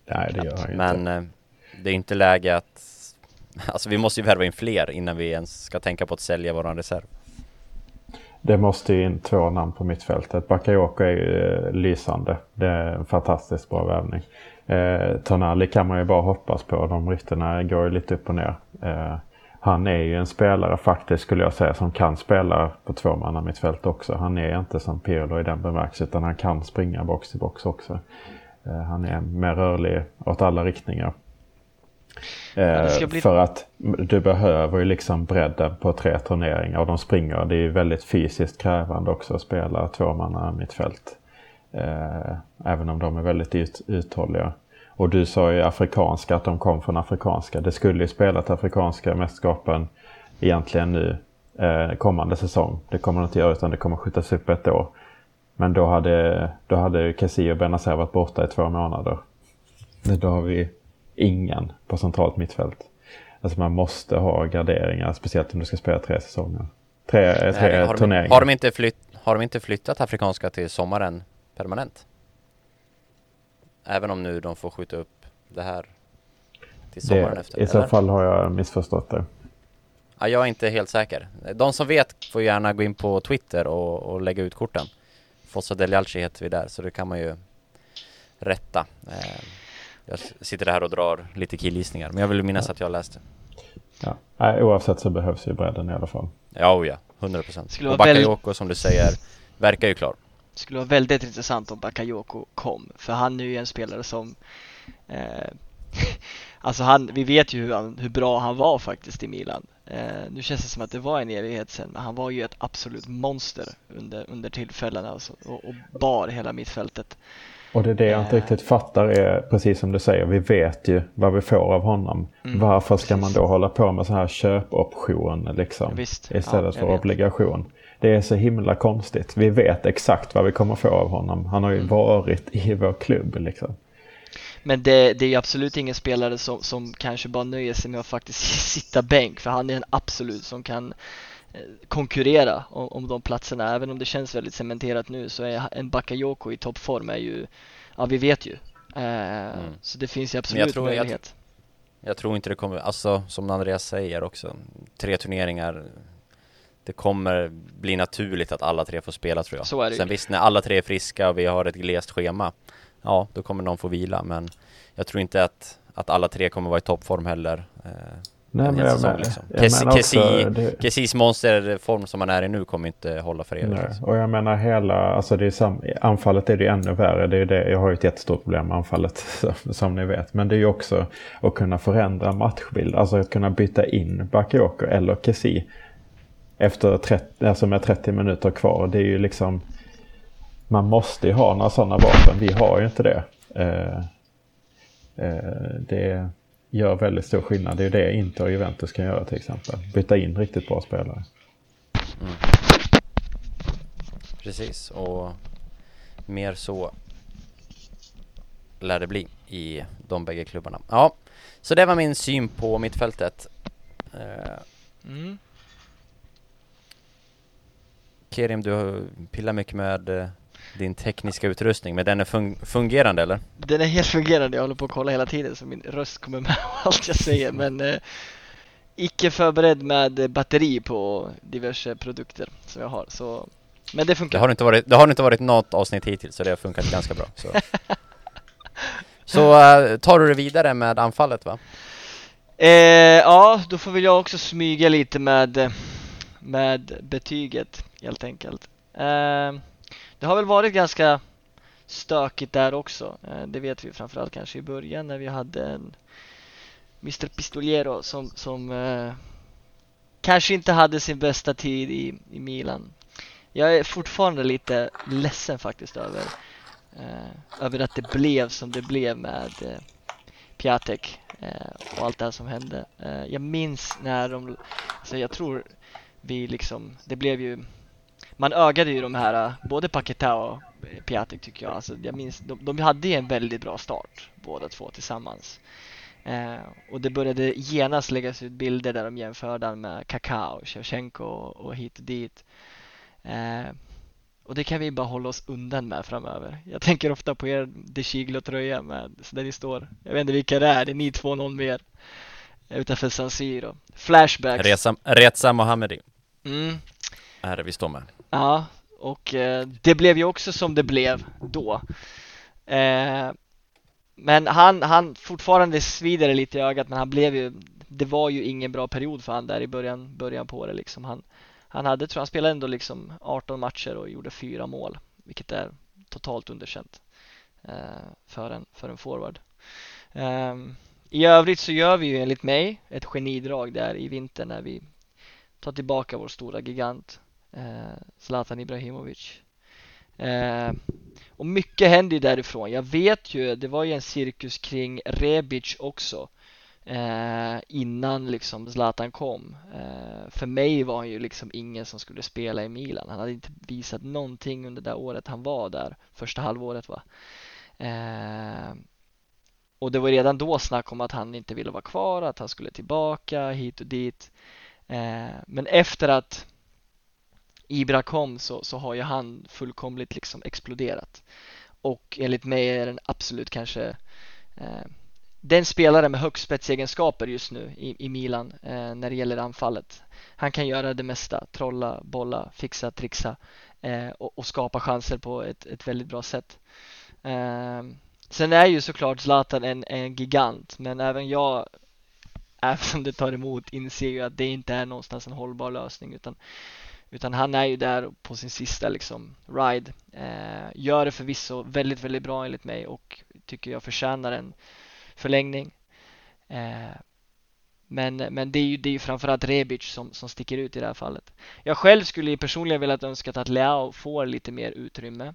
Nej, det gör han ju Men inte. eh, det är inte läge att Alltså vi måste ju värva in fler innan vi ens ska tänka på att sälja våran reserv. Det måste ju in två namn på mittfältet. Bakayoko är ju eh, lysande. Det är en fantastiskt bra värvning. Eh, Tonali kan man ju bara hoppas på. De ryktena går ju lite upp och ner. Eh, han är ju en spelare faktiskt skulle jag säga som kan spela på två mittfält också. Han är inte som Pirlo i den bemärkelsen utan han kan springa box till box också. Eh, han är mer rörlig åt alla riktningar. Eh, bli- För att du behöver ju liksom bredden på tre turneringar och de springer. Det är ju väldigt fysiskt krävande också att spela tvåmanna mittfält. Eh, även om de är väldigt ut, uthålliga. Och du sa ju afrikanska, att de kom från afrikanska. Det skulle ju spelat afrikanska mästerskapen egentligen nu eh, kommande säsong. Det kommer de inte göra utan det kommer skjutas upp ett år. Men då hade, då hade Kessie och Benazer varit borta i två månader. Då har vi ingen på centralt mittfält. Alltså man måste ha garderingar, speciellt om du ska spela tre säsonger. Tre, tre har, de, turneringar. har, de inte flytt, har de inte flyttat afrikanska till sommaren permanent? Även om nu de får skjuta upp det här till sommaren det, efter. I så eller? fall har jag missförstått det. Ja, jag är inte helt säker. De som vet får gärna gå in på Twitter och, och lägga ut korten. Fossa Delialci heter vi där, så det kan man ju rätta. Jag sitter här och drar lite killgissningar, men jag vill minnas att jag läste. Ja. Nej, oavsett så behövs ju bredden i alla fall. Ja, oh ja, 100 procent. Och Bakayoko som du säger, verkar ju klar. Det skulle vara väldigt intressant om Bakayoko kom, för han är ju en spelare som eh, Alltså han, vi vet ju hur, han, hur bra han var faktiskt i Milan. Eh, nu känns det som att det var en evighet sedan, men han var ju ett absolut monster under, under tillfällena alltså, och, och bar hela mittfältet. Och det är det jag inte Eh. riktigt fattar är precis som du säger. Vi vet ju vad vi får av honom. Mm, Varför ska precis. man då hålla på med så här köpoption liksom? Visst, Istället ja, för vet. obligation. Det är så himla konstigt. Vi vet exakt vad vi kommer få av honom. Han har ju Mm. varit i vår klubb liksom. Men det, det är ju absolut ingen spelare som, som kanske bara nöjer sig med att faktiskt sitta bänk för han är en absolut som kan konkurrera om, om de platserna. Även om det känns väldigt cementerat nu så är en Bakayoko i toppform är ju, ja vi vet ju. Eh, mm. Så det finns ju absolut tror, möjlighet. Jag, jag, tror inte det kommer, alltså som Andreas säger också, tre turneringar det kommer bli naturligt att alla tre får spela tror jag. Så är det Sen visst, när alla tre är friska och vi har ett glest schema, ja, då kommer någon få vila, men jag tror inte att, att alla tre kommer vara i toppform heller. Eh, Nej, men jag, säsong, liksom. jag Kessi, det... Kessis monsterform som han är i nu kommer inte hålla för evigt. Liksom. Och jag menar hela, alltså det är sam, anfallet är det ännu värre. Det är det, jag har ju ett jättestort problem med anfallet som, som ni vet. Men det är ju också att kunna förändra matchbild, alltså att kunna byta in Bakayoko eller Kessi efter 30, alltså med 30 minuter kvar. Det är ju liksom, man måste ju ha några sådana vapen. Vi har ju inte det. Eh, eh, det gör väldigt stor skillnad. Det är det Inter och Juventus kan göra till exempel. Byta in riktigt bra spelare. Mm. Precis, och mer så lär det bli i de bägge klubbarna. Ja, så det var min syn på mittfältet. Eh, mm. Kerim, du pillar mycket med eh, din tekniska utrustning, men den är fun fungerande eller? Den är helt fungerande, jag håller på att kolla hela tiden så min röst kommer med allt jag säger men eh, icke förberedd med batteri på diverse produkter som jag har så men det funkar. Det har inte varit, det har inte varit något avsnitt hittills så det har funkat ganska bra. Så, så uh, tar du det vidare med anfallet va? Eh, ja, då får väl jag också smyga lite med, med betyget helt enkelt. Eh, det har väl varit ganska stökigt där också. Eh, det vet vi framförallt kanske i början när vi hade en Mr Pistoliero som, som eh, kanske inte hade sin bästa tid i, i Milan. Jag är fortfarande lite ledsen faktiskt över, eh, över att det blev som det blev med eh, Piatek eh, och allt det här som hände. Eh, jag minns när de, alltså jag tror vi liksom, det blev ju man ögade ju de här, både Paketa och Piatek tycker jag. Alltså, jag minns, de, de hade en väldigt bra start båda två tillsammans. Eh, och det började genast läggas ut bilder där de jämförde med Kakao, Shevchenko och, och hit och dit. Eh, och det kan vi bara hålla oss undan med framöver. Jag tänker ofta på er DeCiglo-tröja med, där ni står. Jag vet inte vilka det är, det är ni två någon mer. Utanför San Siro. Flashbacks. Reza, Reza Mohammedi. Mm. Är det vi står med. Ja, och eh, det blev ju också som det blev då. Eh, men han, han fortfarande svider lite i ögat men han blev ju Det var ju ingen bra period för han där i början, början på det liksom. Han, han hade, tror han spelade ändå liksom 18 matcher och gjorde fyra mål vilket är totalt underkänt eh, för, en, för en forward. Eh, I övrigt så gör vi ju enligt mig ett genidrag där i vinter när vi tar tillbaka vår stora gigant eh, Zlatan Ibrahimovic. Eh, och mycket händer ju därifrån. Jag vet ju, det var ju en cirkus kring Rebic också eh, innan liksom Zlatan kom. Eh, för mig var han ju liksom ingen som skulle spela i Milan. Han hade inte visat någonting under det året han var där, första halvåret va. Eh, och det var redan då snack om att han inte ville vara kvar, att han skulle tillbaka hit och dit. Eh, men efter att Ibra kom så, så har ju han fullkomligt liksom exploderat. Och enligt mig är den absolut kanske eh, den spelare med högst spetsegenskaper just nu i, i Milan eh, när det gäller anfallet. Han kan göra det mesta, trolla, bolla, fixa, trixa eh, och, och, skapa chanser på ett, ett väldigt bra sätt. Eh, sen är ju såklart Zlatan en, en gigant men även jag även om det tar emot inser ju att det inte är någonstans en hållbar lösning utan utan han är ju där på sin sista liksom ride. Eh, gör det förvisso väldigt, väldigt bra enligt mig och tycker jag förtjänar en förlängning. Eh, men, men det är ju, det är ju framförallt Rebic som, som sticker ut i det här fallet. Jag själv skulle personligen velat önska att Leao får lite mer utrymme.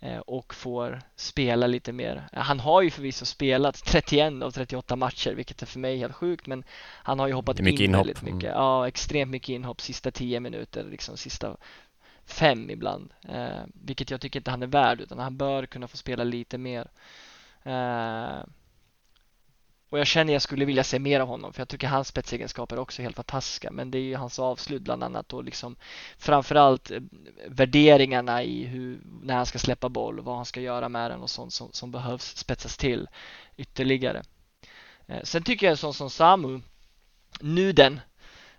Eh, och får spela lite mer. Han har ju förvisso spelat 31 av 38 matcher vilket är för mig helt sjukt men han har ju hoppat in inhopp. väldigt mycket. Mm. Ja, extremt mycket inhopp sista 10 minuter, liksom sista fem ibland. Eh, vilket jag tycker inte han är värd utan han bör kunna få spela lite mer. Eh, och jag känner att jag skulle vilja se mer av honom för jag tycker hans spetsegenskaper är också helt fantastiska. Men det är ju hans avslut bland annat och liksom framförallt eh, värderingarna i hur, när han ska släppa boll, vad han ska göra med den och sånt som, som behövs spetsas till ytterligare. Eh, sen tycker jag en sån som Samu, Nuden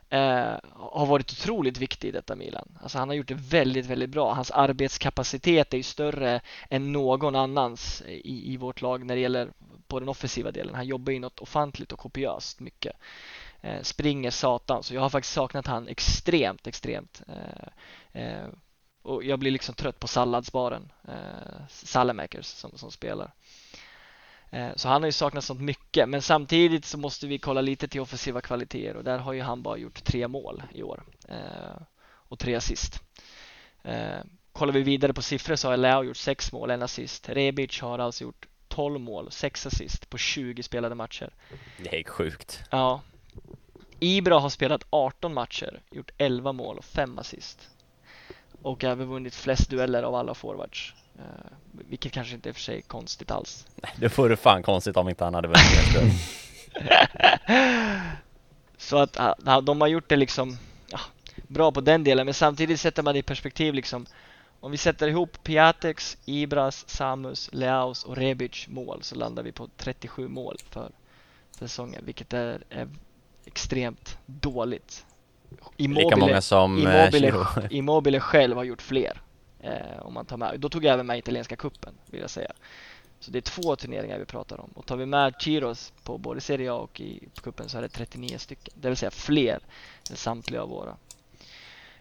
eh, har varit otroligt viktig i detta Milan. Alltså han har gjort det väldigt, väldigt bra. Hans arbetskapacitet är ju större än någon annans i, i vårt lag när det gäller på den offensiva delen. Han jobbar ju något ofantligt och kopiöst mycket. Eh, springer satan, så jag har faktiskt saknat han extremt, extremt. Eh, eh och jag blir liksom trött på salladsbaren, eh, Salamakers som, som spelar. Eh, så han har ju saknat sånt mycket men samtidigt så måste vi kolla lite till offensiva kvaliteter och där har ju han bara gjort tre mål i år eh, och tre assist. Eh, kollar vi vidare på siffror så har Leo gjort sex mål, en assist. Rebic har alltså gjort 12 mål, sex assist på 20 spelade matcher. Det är sjukt. Ja. Ibra har spelat 18 matcher, gjort 11 mål och 5 assist. Och även vunnit flest dueller av alla forwards. Uh, vilket kanske inte är för sig konstigt alls. Nej, det vore fan konstigt om inte han hade vunnit Så att uh, de har gjort det liksom ja, bra på den delen men samtidigt sätter man det i perspektiv liksom om vi sätter ihop Piatex, Ibras, Samus, Leaus och Rebic mål så landar vi på 37 mål för säsongen vilket är, är extremt dåligt. Immobile, Lika många som Immobile, eh, Immobile själv har gjort fler. Eh, om man tar med, då tog jag även med italienska kuppen vill jag säga. Så det är två turneringar vi pratar om. Och tar vi med Chiros på både Serie A och i kuppen så är det 39 stycken. Det vill säga fler än samtliga av våra.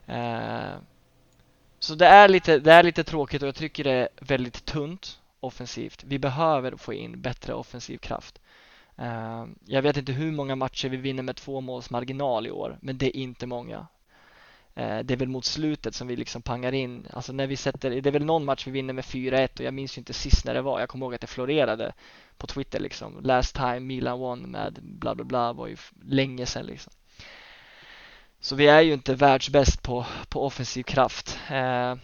Eh, så det är, lite, det är lite tråkigt och jag tycker det är väldigt tunt offensivt. Vi behöver få in bättre offensiv kraft. Ehm, jag vet inte hur många matcher vi vinner med två måls marginal i år, men det är inte många. Ehm, det är väl mot slutet som vi liksom pangar in. Alltså när vi sätter, det är väl någon match vi vinner med 4-1 och jag minns ju inte sist när det var. Jag kommer ihåg att det florerade på Twitter liksom. Last time Milan won med bla bla bla var ju länge sedan liksom. Så vi är ju inte världsbäst på, på offensiv kraft. Eh,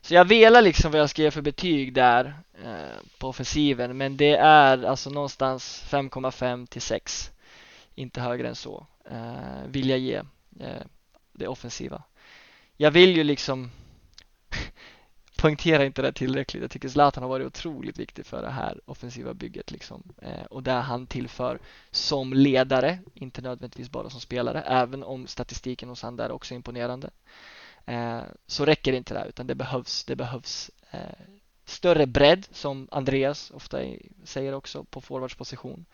så jag velar liksom vad jag ska ge för betyg där eh, på offensiven men det är alltså någonstans 5,5 till 6. Inte högre än så eh, vill jag ge eh, det offensiva. Jag vill ju liksom poängterar inte det tillräckligt. Jag tycker Zlatan har varit otroligt viktig för det här offensiva bygget liksom. Eh, och där han tillför som ledare, inte nödvändigtvis bara som spelare, även om statistiken hos han där också är imponerande. Eh, så räcker inte det utan det behövs, det behövs eh, större bredd som Andreas ofta säger också på forwardsposition.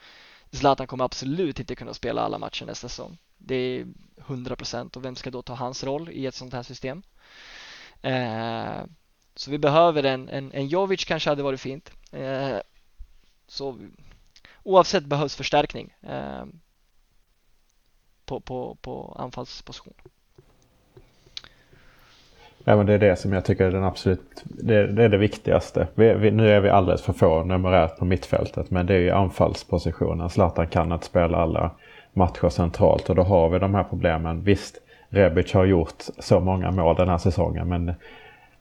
Zlatan kommer absolut inte kunna spela alla matcher nästa säsong. Det är 100 procent och vem ska då ta hans roll i ett sånt här system? Eh, så vi behöver en, en, en Jovic kanske hade varit fint. Eh, så oavsett behövs förstärkning eh, på, på, på anfallsposition. Ja, men det är det som jag tycker är den absolut, det, det är det viktigaste. Vi, vi, nu är vi alldeles för få numerärt på mittfältet men det är ju anfallspositionen. Zlatan kan inte spela alla matcher centralt och då har vi de här problemen. Visst, Rebic har gjort så många mål den här säsongen men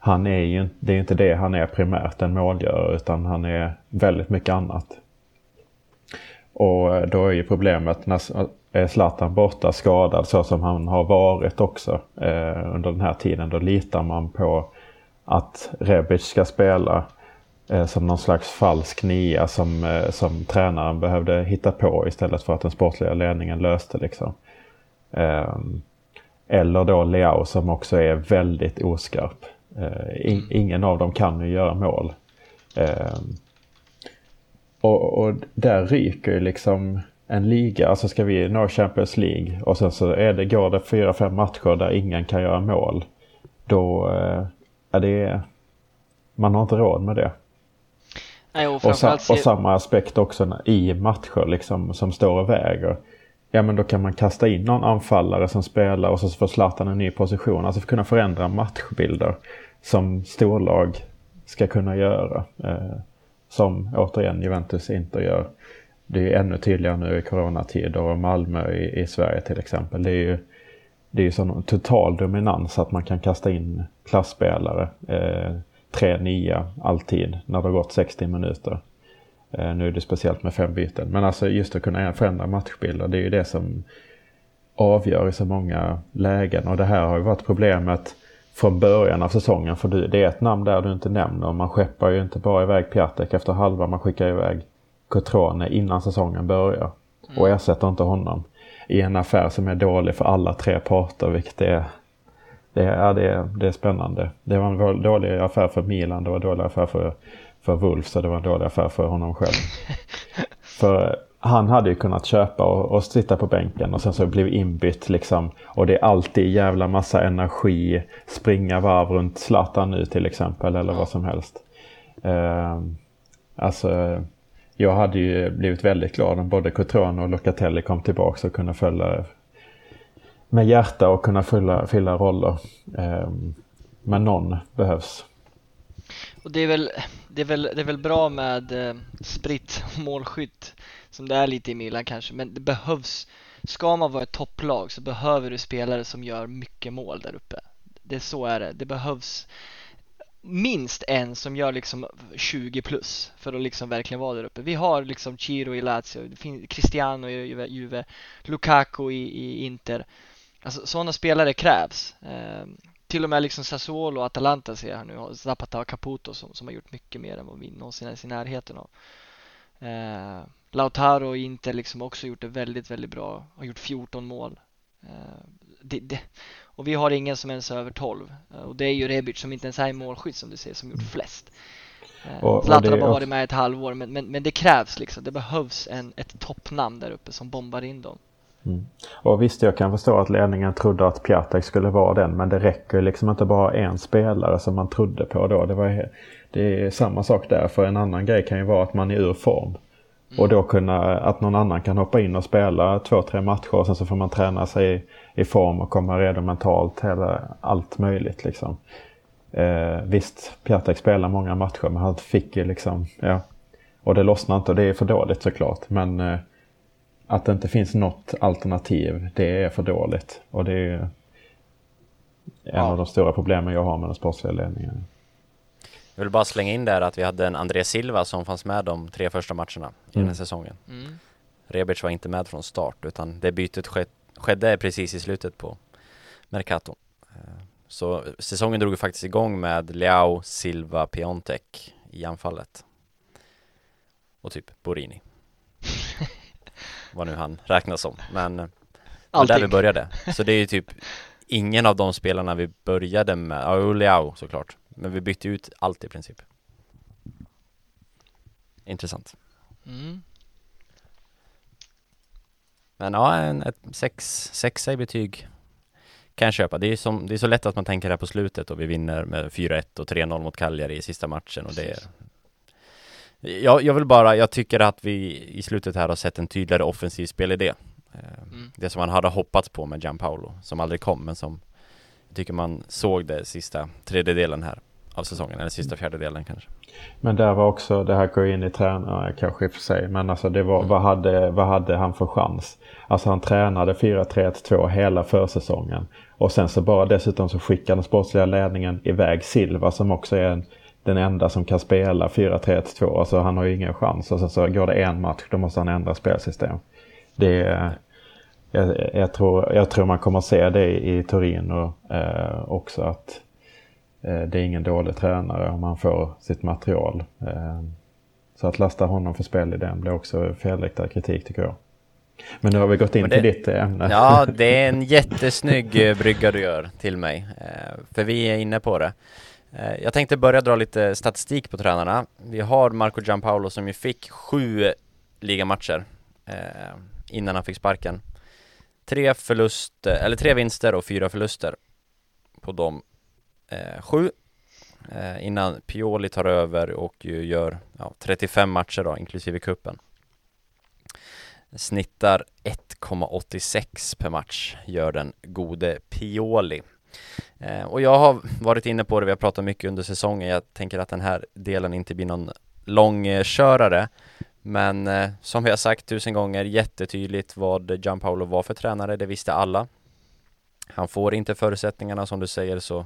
han är ju, det är ju inte det han är primärt, en målgörare, utan han är väldigt mycket annat. Och eh, då är ju problemet när är Zlatan borta skadad så som han har varit också eh, under den här tiden. Då litar man på att Rebic ska spela eh, som någon slags falsk nia som, eh, som tränaren behövde hitta på istället för att den sportliga ledningen löste. Liksom. Eh, eller då Leao som också är väldigt oskarp. Eh, in, ingen av dem kan ju göra mål. Eh, och, och där ryker ju liksom en liga, alltså ska vi nå Champions League och sen så är det, går det fyra, fem matcher där ingen kan göra mål. Då eh, är det, man har inte råd med det. Nej, och, och, sa, och, samma aspekt också i matcher liksom som står och väger. Ja men då kan man kasta in någon anfallare som spelar och så får Zlatan en ny position. Alltså för att kunna förändra matchbilder som storlag ska kunna göra. Eh, som återigen Juventus inte gör det är ännu tydligare nu i coronatider och Malmö i, i Sverige till exempel. Det är ju det är sån total dominans att man kan kasta in klassspelare. Eh, 3-9 alltid när det har gått 60 minuter. Eh, nu är det speciellt med fem byten. Men alltså just att kunna förändra matchbilder, det är ju det som avgör i så många lägen. Och det här har ju varit problemet från början av säsongen. För det är ett namn där du inte nämner. Man skeppar ju inte bara iväg Piatek efter halva. Man skickar iväg Cotrone innan säsongen börjar. Och mm. ersätter inte honom. I en affär som är dålig för alla tre parter. Vilket är, det är, det är, det är spännande. Det var en dålig affär för Milan. Det var en dålig affär för, för Wolf. Så det var en dålig affär för honom själv. för han hade ju kunnat köpa och, och sitta på bänken och sen så blev inbytt liksom. Och det är alltid jävla massa energi. Springa varv runt Zlatan nu till exempel eller vad som helst. Eh, alltså jag hade ju blivit väldigt glad om både Cotrone och Locatelli kom tillbaka och kunde följa med hjärta och kunna fylla, fylla roller. Eh, men någon behövs. Och det är väl, det är väl, det är väl bra med eh, spritt målskytt som det är lite i Milan kanske, men det behövs. Ska man vara ett topplag så behöver du spelare som gör mycket mål där uppe. Det är så är det. Det behövs minst en som gör liksom 20 plus för att liksom verkligen vara där uppe. Vi har liksom Chiro i Lazio, Cristiano i Juve, Lukaku i, i Inter. Alltså sådana spelare krävs. Eh, till och med liksom Sassuolo och Atalanta ser jag här nu, Zapata och Caputo som, som har gjort mycket mer än vad vi någonsin är i närheten av. Eh, Lautaro inte liksom också gjort det väldigt, väldigt bra. Har gjort 14 mål. Eh, det, det, och vi har ingen som ens är över 12. Eh, och det är ju Rebic som inte ens är i målskytt som du ser, som gjort mm. flest. Eh, och, Zlatan har bara varit med ett halvår, men, men, men det krävs liksom. Det behövs en, ett toppnamn där uppe som bombar in dem. Mm. Och visst, jag kan förstå att ledningen trodde att Piatek skulle vara den, men det räcker liksom inte bara en spelare som man trodde på då. Det, var, det är samma sak där, för en annan grej kan ju vara att man är ur form. Och då kunna, att någon annan kan hoppa in och spela två, tre matcher och sen så får man träna sig i, i form och komma redo mentalt. Hela, allt möjligt liksom. Eh, visst, Piatek spelar många matcher men han fick ju liksom, ja. Och det lossnar inte och det är för dåligt såklart. Men eh, att det inte finns något alternativ, det är för dåligt. Och det är en ja. av de stora problemen jag har med den sportsliga ledningen. Jag vill bara slänga in där att vi hade en André Silva som fanns med de tre första matcherna i mm. den här säsongen. Mm. Rebic var inte med från start utan det bytet skedde precis i slutet på Mercato. Eh, så säsongen drog faktiskt igång med Leao, Silva, Piontek i anfallet. Och typ Borini. Vad nu han räknas som, men det var där vi började. Så det är ju typ ingen av de spelarna vi började med, ja, Leao såklart, men vi bytte ut allt i princip. Intressant. Mm. Men ja, en, ett sex, sexa i betyg kan jag köpa. Det är, som, det är så lätt att man tänker här på slutet och vi vinner med 4-1 och 3-0 mot Cagliari i sista matchen och det är jag, jag vill bara, jag tycker att vi i slutet här har sett en tydligare offensiv spelidé. Eh, mm. Det som man hade hoppats på med Gianpaolo, som aldrig kom, men som tycker man såg det sista tredjedelen här av säsongen, eller sista fjärdedelen kanske. Men där var också, det här går in i tränare kanske i och för sig, men alltså det var, mm. vad, hade, vad hade han för chans? Alltså han tränade 4-3-1-2 hela försäsongen. Och sen så bara dessutom så skickade den sportsliga ledningen iväg Silva som också är en, den enda som kan spela 4-3-1-2. Alltså han har ju ingen chans. Och sen så går det en match, då måste han ändra spelsystem. Det är, jag, jag, tror, jag tror man kommer se det i Torino eh, också att eh, det är ingen dålig tränare om man får sitt material. Eh, så att lasta honom för spelidén blir också felriktad kritik tycker jag. Men nu har vi gått in det, till ditt ämne. Ja, det är en jättesnygg eh, brygga du gör till mig. Eh, för vi är inne på det. Eh, jag tänkte börja dra lite statistik på tränarna. Vi har Marco Gianpaolo som ju fick sju ligamatcher innan han fick sparken tre förluster, eller tre vinster och fyra förluster på de eh, sju eh, innan Pioli tar över och ju gör ja, 35 matcher då, inklusive kuppen Snittar 1,86 per match gör den gode Pioli. Eh, och jag har varit inne på det, vi har pratat mycket under säsongen. Jag tänker att den här delen inte blir någon långkörare. Men eh, som vi har sagt tusen gånger, jättetydligt vad Gianpaolo var för tränare, det visste alla. Han får inte förutsättningarna som du säger så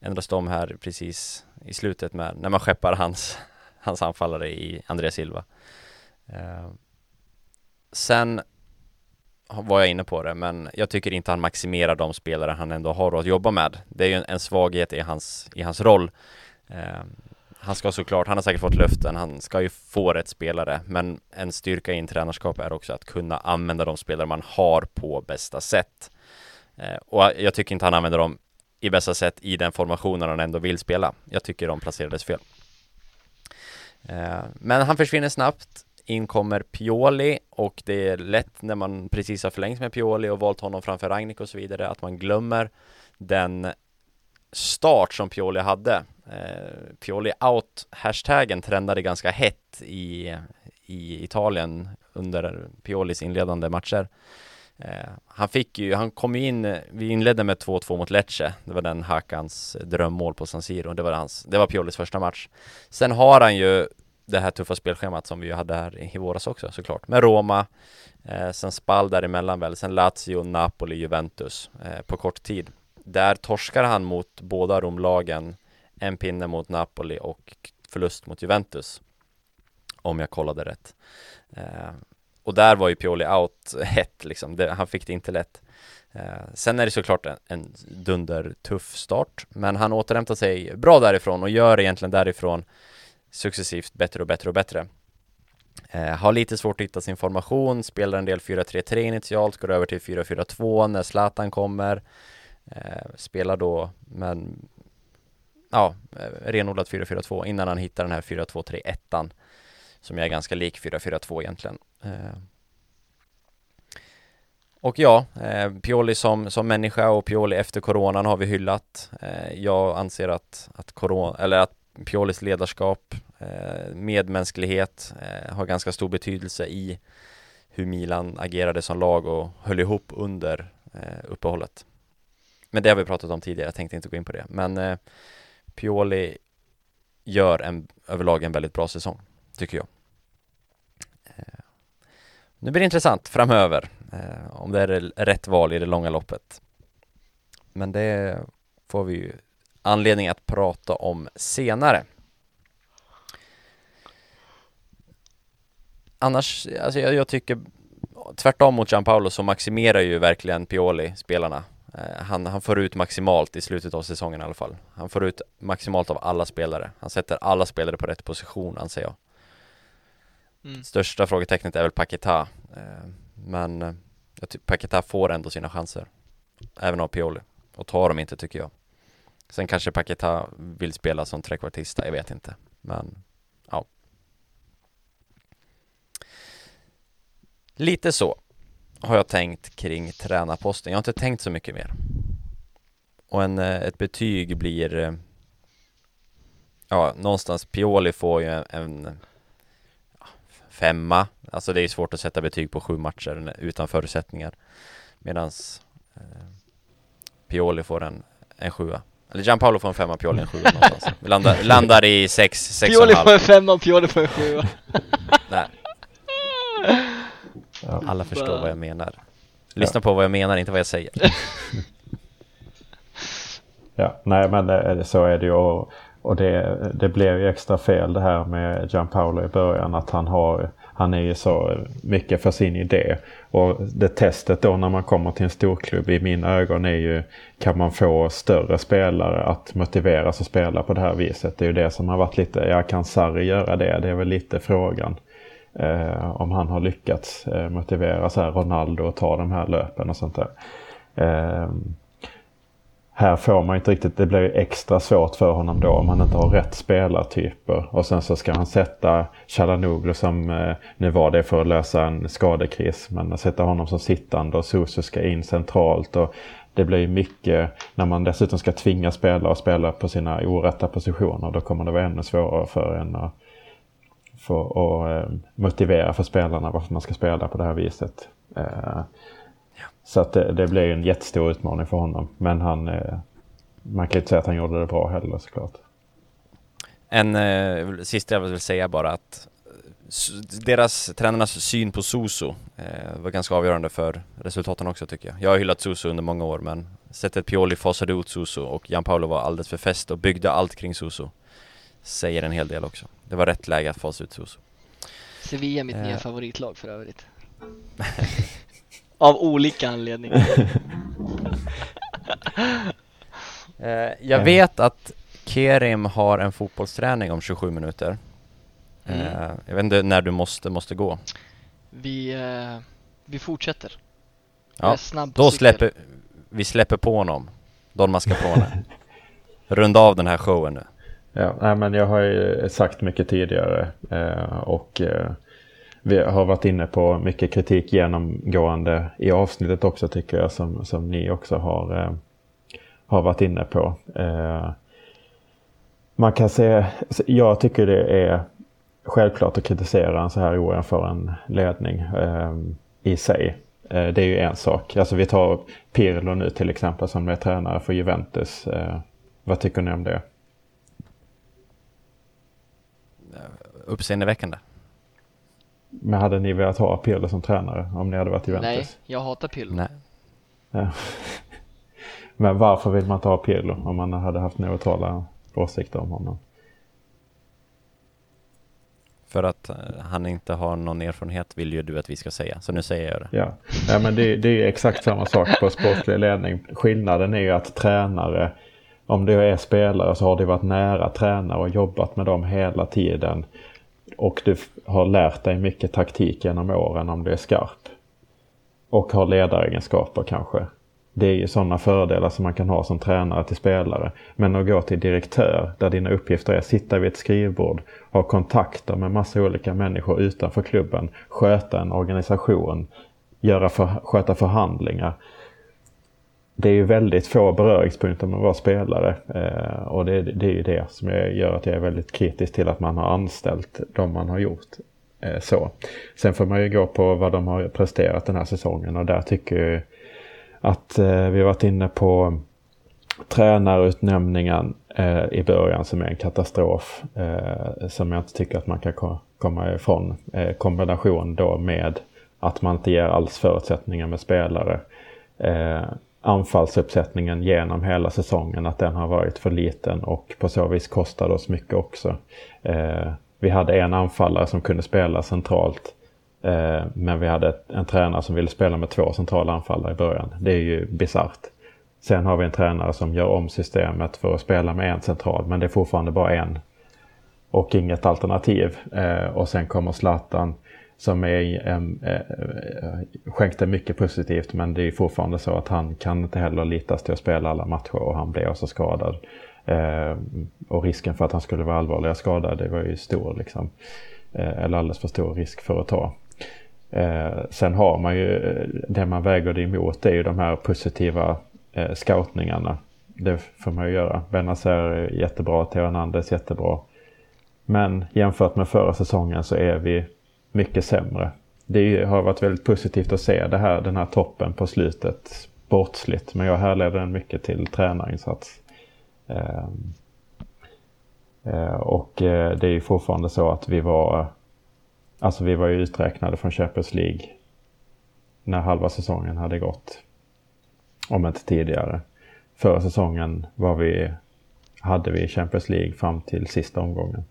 ändras de här precis i slutet med när man skeppar hans, hans anfallare i Andreas Silva. Eh, sen var jag inne på det, men jag tycker inte han maximerar de spelare han ändå har att jobba med. Det är ju en, en svaghet i hans, i hans roll. Eh, han ska såklart, han har säkert fått löften, han ska ju få rätt spelare, men en styrka i en tränarskap är också att kunna använda de spelare man har på bästa sätt. Eh, och jag tycker inte han använder dem i bästa sätt i den formationen han ändå vill spela. Jag tycker de placerades fel. Eh, men han försvinner snabbt. In kommer Pioli och det är lätt när man precis har förlängt med Pioli och valt honom framför Ragnik och så vidare att man glömmer den start som Pioli hade. Eh, Pioli out hashtaggen trendade ganska hett i, i Italien under Piolis inledande matcher. Eh, han fick ju, han kom ju in, vi inledde med 2-2 mot Lecce. Det var den Hakans drömmål på San Siro. Det var hans, det var Piolis första match. Sen har han ju det här tuffa spelschemat som vi hade här i våras också såklart. Med Roma, eh, sen Spal däremellan väl, sen Lazio, Napoli, Juventus eh, på kort tid. Där torskar han mot båda Romlagen, en pinne mot Napoli och förlust mot Juventus. Om jag kollade rätt. Eh, och där var ju Pioli out hett liksom, det, han fick det inte lätt. Eh, sen är det såklart en, en dundertuff start, men han återhämtar sig bra därifrån och gör egentligen därifrån successivt bättre och bättre och bättre. Eh, har lite svårt att hitta sin formation, spelar en del 4-3-3 initialt, går över till 4-4-2 när Zlatan kommer. Eh, spelar då, men ja, eh, renodlat 4-4-2 innan han hittar den här 4-2-3-1 som är ganska lik 4-4-2 egentligen. Eh. Och ja, eh, Pioli som, som människa och Pioli efter coronan har vi hyllat. Eh, jag anser att, att, corona, eller att Piolis ledarskap, eh, medmänsklighet eh, har ganska stor betydelse i hur Milan agerade som lag och höll ihop under eh, uppehållet. Men det har vi pratat om tidigare, jag tänkte inte gå in på det. Men eh, Pioli gör en, överlag en väldigt bra säsong, tycker jag. Eh, nu blir det intressant framöver, eh, om det är rätt val i det långa loppet. Men det får vi ju anledning att prata om senare. Annars, alltså jag, jag tycker tvärtom mot Gianpaolo så maximerar ju verkligen Pioli spelarna. Eh, han, han får ut maximalt i slutet av säsongen i alla fall. Han får ut maximalt av alla spelare. Han sätter alla spelare på rätt position anser jag. Mm. Största frågetecknet är väl Paketa. Eh, men eh, Paketa får ändå sina chanser. Även av Pioli. Och tar dem inte tycker jag. Sen kanske Paketa vill spela som trekvartista, jag vet inte. Men, ja. Lite så har jag tänkt kring tränarposten. Jag har inte tänkt så mycket mer. Och en, eh, ett betyg blir eh, Ja, någonstans Pioli får ju en, en femma Alltså det är svårt att sätta betyg på sju matcher utan förutsättningar Medans eh, Pioli får en, en sjua eller Gianpaolo får en femma, Pioli en sjua någonstans. Vi landar, landar i sex, sex Pioli får en femma, Pioli får en sjua. Nej. Alla förstår vad jag menar. Lyssna på vad jag menar, inte vad jag säger. ja, nej men så är det ju. Och det, det blev ju extra fel det här med Gianpaolo i början. Att han, har, han är ju så mycket för sin idé. Och det testet då när man kommer till en storklubb i mina ögon är ju kan man få större spelare att motiveras att spela på det här viset. Det är ju det som har varit lite, ja kan Sarri göra det? Det är väl lite frågan. Eh, om han har lyckats eh, motivera så här Ronaldo att ta de här löpen och sånt där. Eh, här får man inte riktigt, det blir extra svårt för honom då om han inte har rätt spelartyper. Och sen så ska han sätta Chalanoglu som, eh, nu var det för att lösa en skadekris, men sätta honom som sittande och Sousou ska in centralt. Och det blir mycket, när man dessutom ska tvinga spelare att spela på sina orätta positioner, då kommer det vara ännu svårare för en att, för att eh, motivera för spelarna varför man ska spela på det här viset. Eh, så att det, det blev en jättestor utmaning för honom. Men han, eh, man kan inte säga att han gjorde det bra heller såklart. En eh, sista jag vill säga bara att deras, tränarnas syn på Suso eh, var ganska avgörande för resultaten också tycker jag. Jag har hyllat Suso under många år men sättet Pioli fasade ut Suso och Jan Paolo var alldeles för fäst och byggde allt kring Suso. säger en hel del också. Det var rätt läge att fasa ut Suso. Sevilla är mitt Eh. nya favoritlag för övrigt. Av olika anledningar. Eh, jag Eh. vet att Kerim har en fotbollsträning om 27 minuter. Mm. Eh, jag vet inte när du måste, måste gå. Vi, eh, vi fortsätter. Ja, Då släpper vi släpper på honom. Don Mascarpone. Runda av den här showen nu. Ja, nej, men jag har ju sagt mycket tidigare eh, och eh, vi har varit inne på mycket kritik genomgående i avsnittet också tycker jag som, som ni också har, eh, har varit inne på. Eh, man kan se, jag tycker det är självklart att kritisera en så här oerfaren ledning eh, i sig. Eh, det är ju en sak. Alltså vi tar Pirlo nu till exempel som är tränare för Juventus. Eh, vad tycker ni om det? Uppseendeväckande. Men hade ni velat ha Pirlo som tränare om ni hade varit Juventus? Nej, jag hatar Pirlo. Nej. Ja. Men varför vill man inte ha Pirlo om man hade haft neutrala åsikter om honom? För att eh, han inte har någon erfarenhet vill ju du att vi ska säga. Så nu säger jag det. Ja, ja men det, det är exakt samma sak på sportlig ledning. Skillnaden är ju att tränare, om du är spelare så har du varit nära tränare och jobbat med dem hela tiden. Och du har lärt dig mycket taktik genom åren om du är skarp. Och har ledaregenskaper kanske. Det är ju sådana fördelar som man kan ha som tränare till spelare. Men att gå till direktör där dina uppgifter är att sitta vid ett skrivbord, ha kontakter med massa olika människor utanför klubben, sköta en organisation, göra för, sköta förhandlingar. Det är ju väldigt få beröringspunkter med att vara spelare eh, och det, det är ju det som gör att jag är väldigt kritisk till att man har anställt de man har gjort. Eh, så. Sen får man ju gå på vad de har presterat den här säsongen och där tycker jag att eh, vi har varit inne på tränarutnämningen eh, i början som är en katastrof. Eh, som jag inte tycker att man kan ko- komma ifrån. Eh, kombination då med att man inte ger alls förutsättningar med spelare. Eh, Anfallsuppsättningen genom hela säsongen att den har varit för liten och på så vis kostade oss mycket också. Eh, vi hade en anfallare som kunde spela centralt Eh, Men vi hade en tränare som ville spela med två centrala anfallare i början. Det är ju bisarrt. Sen har vi en tränare som gör om systemet för att spela med en central, men det är fortfarande bara en. Och inget alternativ. Eh, Och sen kommer Zlatan som är, eh, eh skänkte mycket positivt, men det är fortfarande så att han kan inte heller litas till att spela alla matcher och han blev också skadad. Eh, Och risken för att han skulle vara allvarligare skadad, det var ju stor liksom. Eh, Eller alldeles för stor risk för att ta. Eh, sen har man ju, eh, det man väger det emot det är ju de här positiva eh, scoutningarna. Det får man ju göra. Benazer är jättebra, Theo Hernandez jättebra. Men jämfört med förra säsongen så är vi mycket sämre. Det har varit väldigt positivt att se det här, den här toppen på slutet sportsligt. Men jag härleder den mycket till tränarinsats. Eh, eh, och eh, det är ju fortfarande så att vi var Alltså vi var ju uträknade från Champions League när halva säsongen hade gått. Om inte tidigare. Förra säsongen var vi, hade vi Champions League fram till sista omgången.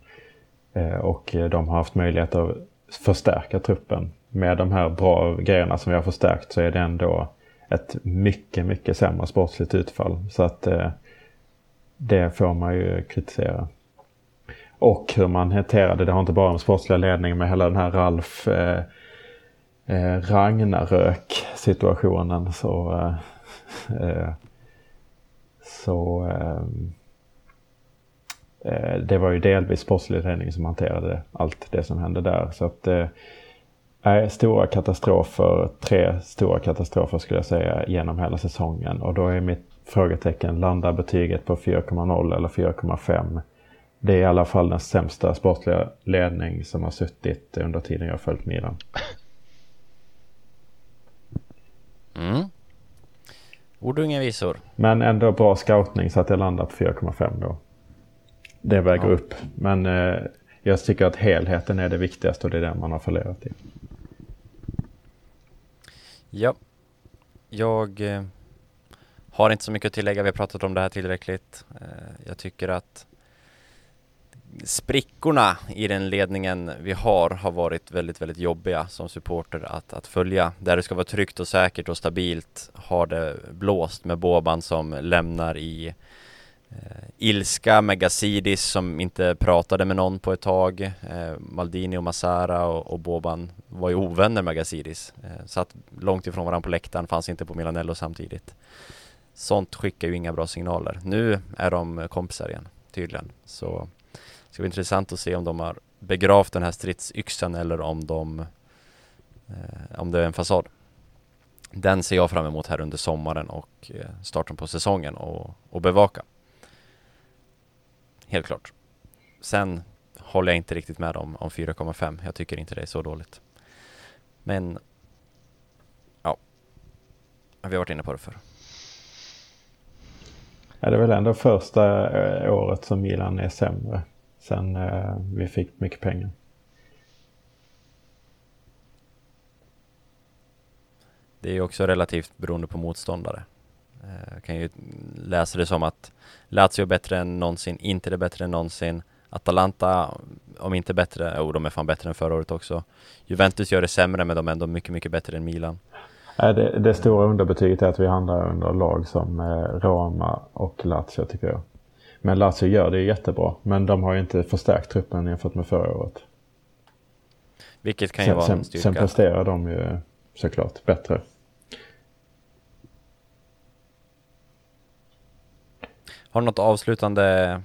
Eh, och eh, de har haft möjlighet att förstärka truppen. Med de här bra grejerna som vi har förstärkt så är det ändå ett mycket, mycket sämre sportsligt utfall. Så att eh, det får man ju kritisera. Och hur man hanterade det har inte bara med sportsliga ledningen med hela den här Ralf eh, eh, Ragnarök situationen så eh, eh, så eh, det var ju delvis sportslig ledning som hanterade allt det som hände där. Så att eh, stora katastrofer, tre stora katastrofer skulle jag säga genom hela säsongen. Och då är mitt frågetecken, landar betyget på 4,0 eller 4,5? Det är i alla fall den sämsta sportliga ledning som har suttit under tiden jag har följt Milan. Mm. Ord och inga visor. Men ändå bra scoutning så att jag landar på 4,5 då. Det väger Ja. upp. Men eh, jag tycker att helheten är det viktigaste och det är den man har förlorat i. Ja. Jag eh, har inte så mycket att tillägga. Vi har pratat om det här tillräckligt. Eh, jag tycker att sprickorna i den ledningen vi har har varit väldigt, väldigt jobbiga som supporter att, att följa. Där det ska vara tryggt och säkert och stabilt har det blåst med Boban som lämnar i eh, ilska med Gazidis som inte pratade med någon på ett tag. Eh, Maldini och Massara och, och Boban var ju ovänner med Gazidis. Eh, satt långt ifrån varandra på läktaren, fanns inte på Milanello samtidigt. Sånt skickar ju inga bra signaler. Nu är de kompisar igen, tydligen. Så det ska bli intressant att se om de har begravt den här stridsyxan eller om de eh, om det är en fasad. Den ser jag fram emot här under sommaren och eh, starten på säsongen och, och bevaka. Helt klart. Sen håller jag inte riktigt med om, om 4,5. Jag tycker inte det är så dåligt. Men ja, vi har varit inne på det förr. Ja, det är väl ändå första eh, året som Milan är sämre sen eh, vi fick mycket pengar. Det är också relativt beroende på motståndare. Jag eh, kan ju läsa det som att Lazio är bättre än någonsin, inte är bättre än någonsin. Atalanta, om inte bättre, jo de är fan bättre än förra året också. Juventus gör det sämre men de är ändå mycket, mycket bättre än Milan. Det, det stora underbetyget är att vi handlar under lag som eh, Roma och Lazio tycker jag. Men Lazio gör det jättebra. Men de har ju inte förstärkt truppen jämfört med förra året. Vilket kan ju sen, vara en styrka. Sen presterar de ju såklart bättre. Har du något avslutande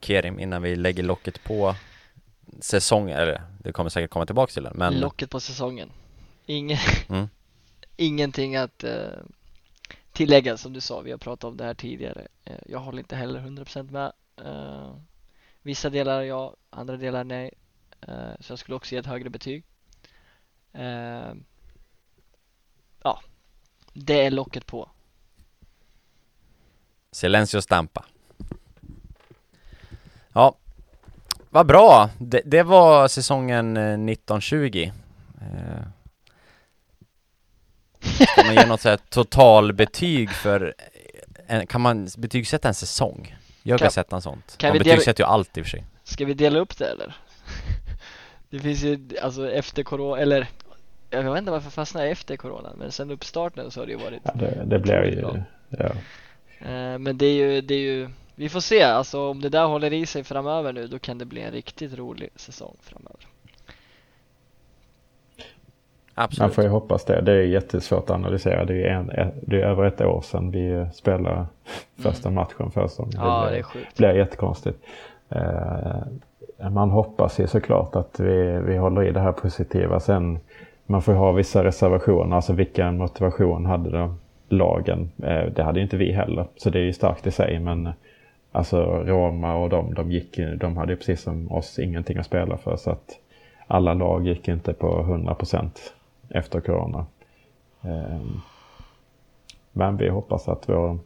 Kerim innan vi lägger locket på säsongen? Eller det kommer säkert komma tillbaka till det. Men... Locket på säsongen. Ingen... Mm. Ingenting att uh, tillägga som du sa. Vi har pratat om det här tidigare. Uh, jag håller inte heller 100% med. Uh, vissa delar ja, andra delar nej. så jag skulle också ge ett högre betyg. ja, det är locket på. Silencio Stampa. Ja, vad bra. Det, det var säsongen 1920. Eh, eh, ska man ge något sånt totalbetyg för, en, kan man betygsätta en säsong? Jag kan sätta en sånt. Kan De betygsätter ju allt i och för sig. Ska vi dela upp det eller? Det finns ju, alltså efter corona, eller jag vet inte varför jag fastnade efter corona, men sen uppstarten så har det ju varit ja, det, det blev ju, ja. Eh, men det är ju, det är ju, vi får se, alltså om det där håller i sig framöver nu då kan det bli en riktigt rolig säsong framöver. Absolut. Man får ju hoppas det. Det är jättesvårt att analysera. Det är, en, det är över ett år sedan vi spelade första mm. matchen för säsongen. Ja, det, blir, det är sjukt. blir jättekonstigt. Eh, man hoppas ju såklart att vi, vi håller i det här positiva. Sen man får ha vissa reservationer. Alltså vilken motivation hade de lagen. Eh, det hade inte vi heller, så det är ju starkt i sig. Men eh, alltså Roma och de, de, gick, de hade ju precis som oss ingenting att spela för. Så att alla lag gick inte på 100 procent efter corona. Ehm, men vi hoppas att vår,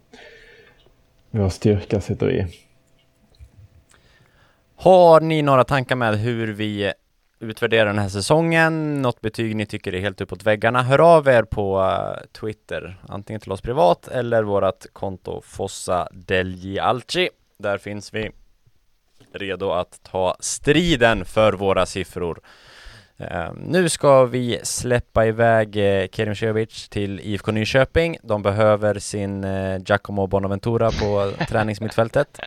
vår styrka sitter i. Har ni några tankar med hur vi utvärdera den här säsongen, något betyg ni tycker är helt uppåt väggarna, hör av er på uh, Twitter, antingen till oss privat eller vårat konto Fossa Delgi Alci. Där finns vi redo att ta striden för våra siffror. Uh, nu ska vi släppa iväg uh, Kerim Cevic till IFK Nyköping. De behöver sin uh, Giacomo Bonaventura på träningsmittfältet.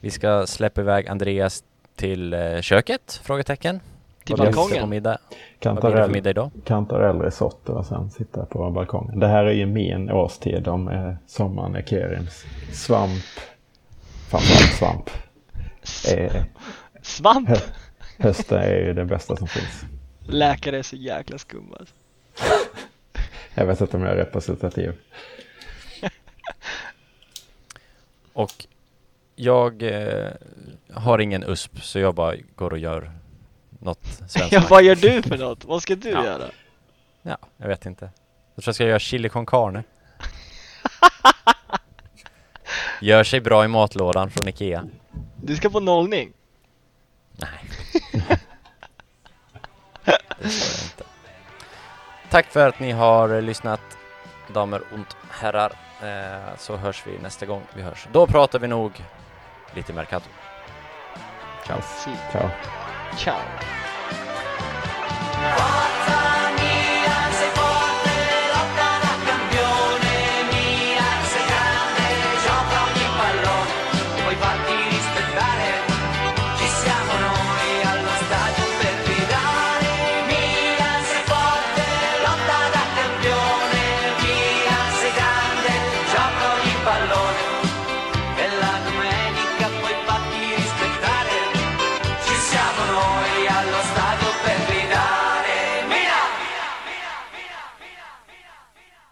Vi ska släppa iväg Andreas till eh, köket? Frågetecken. Till balkongen? På middag. Kantarell, middag idag? Kantarell risotto och sen sitta på balkongen. Det här är ju min årstid om eh, sommaren är Kerims. Svamp. Framförallt svamp. Eh, svamp? Hö, hösten är ju det bästa som finns. Läkare är så jäkla skumma. Alltså. jag vet inte om jag är representativ. och jag eh, har ingen USP så jag bara går och gör något svenskt. ja, vad gör du för något? Vad ska du ja. göra? Ja, jag vet inte. Jag tror jag ska göra chili con carne. Gör sig bra i matlådan från Ikea. Du ska på nollning? Nej. det ska jag inte. Tack för att ni har lyssnat, damer och herrar. Eh, så hörs vi nästa gång vi hörs. Då pratar vi nog lite Mercato. Ciao. Ciao. Ciao.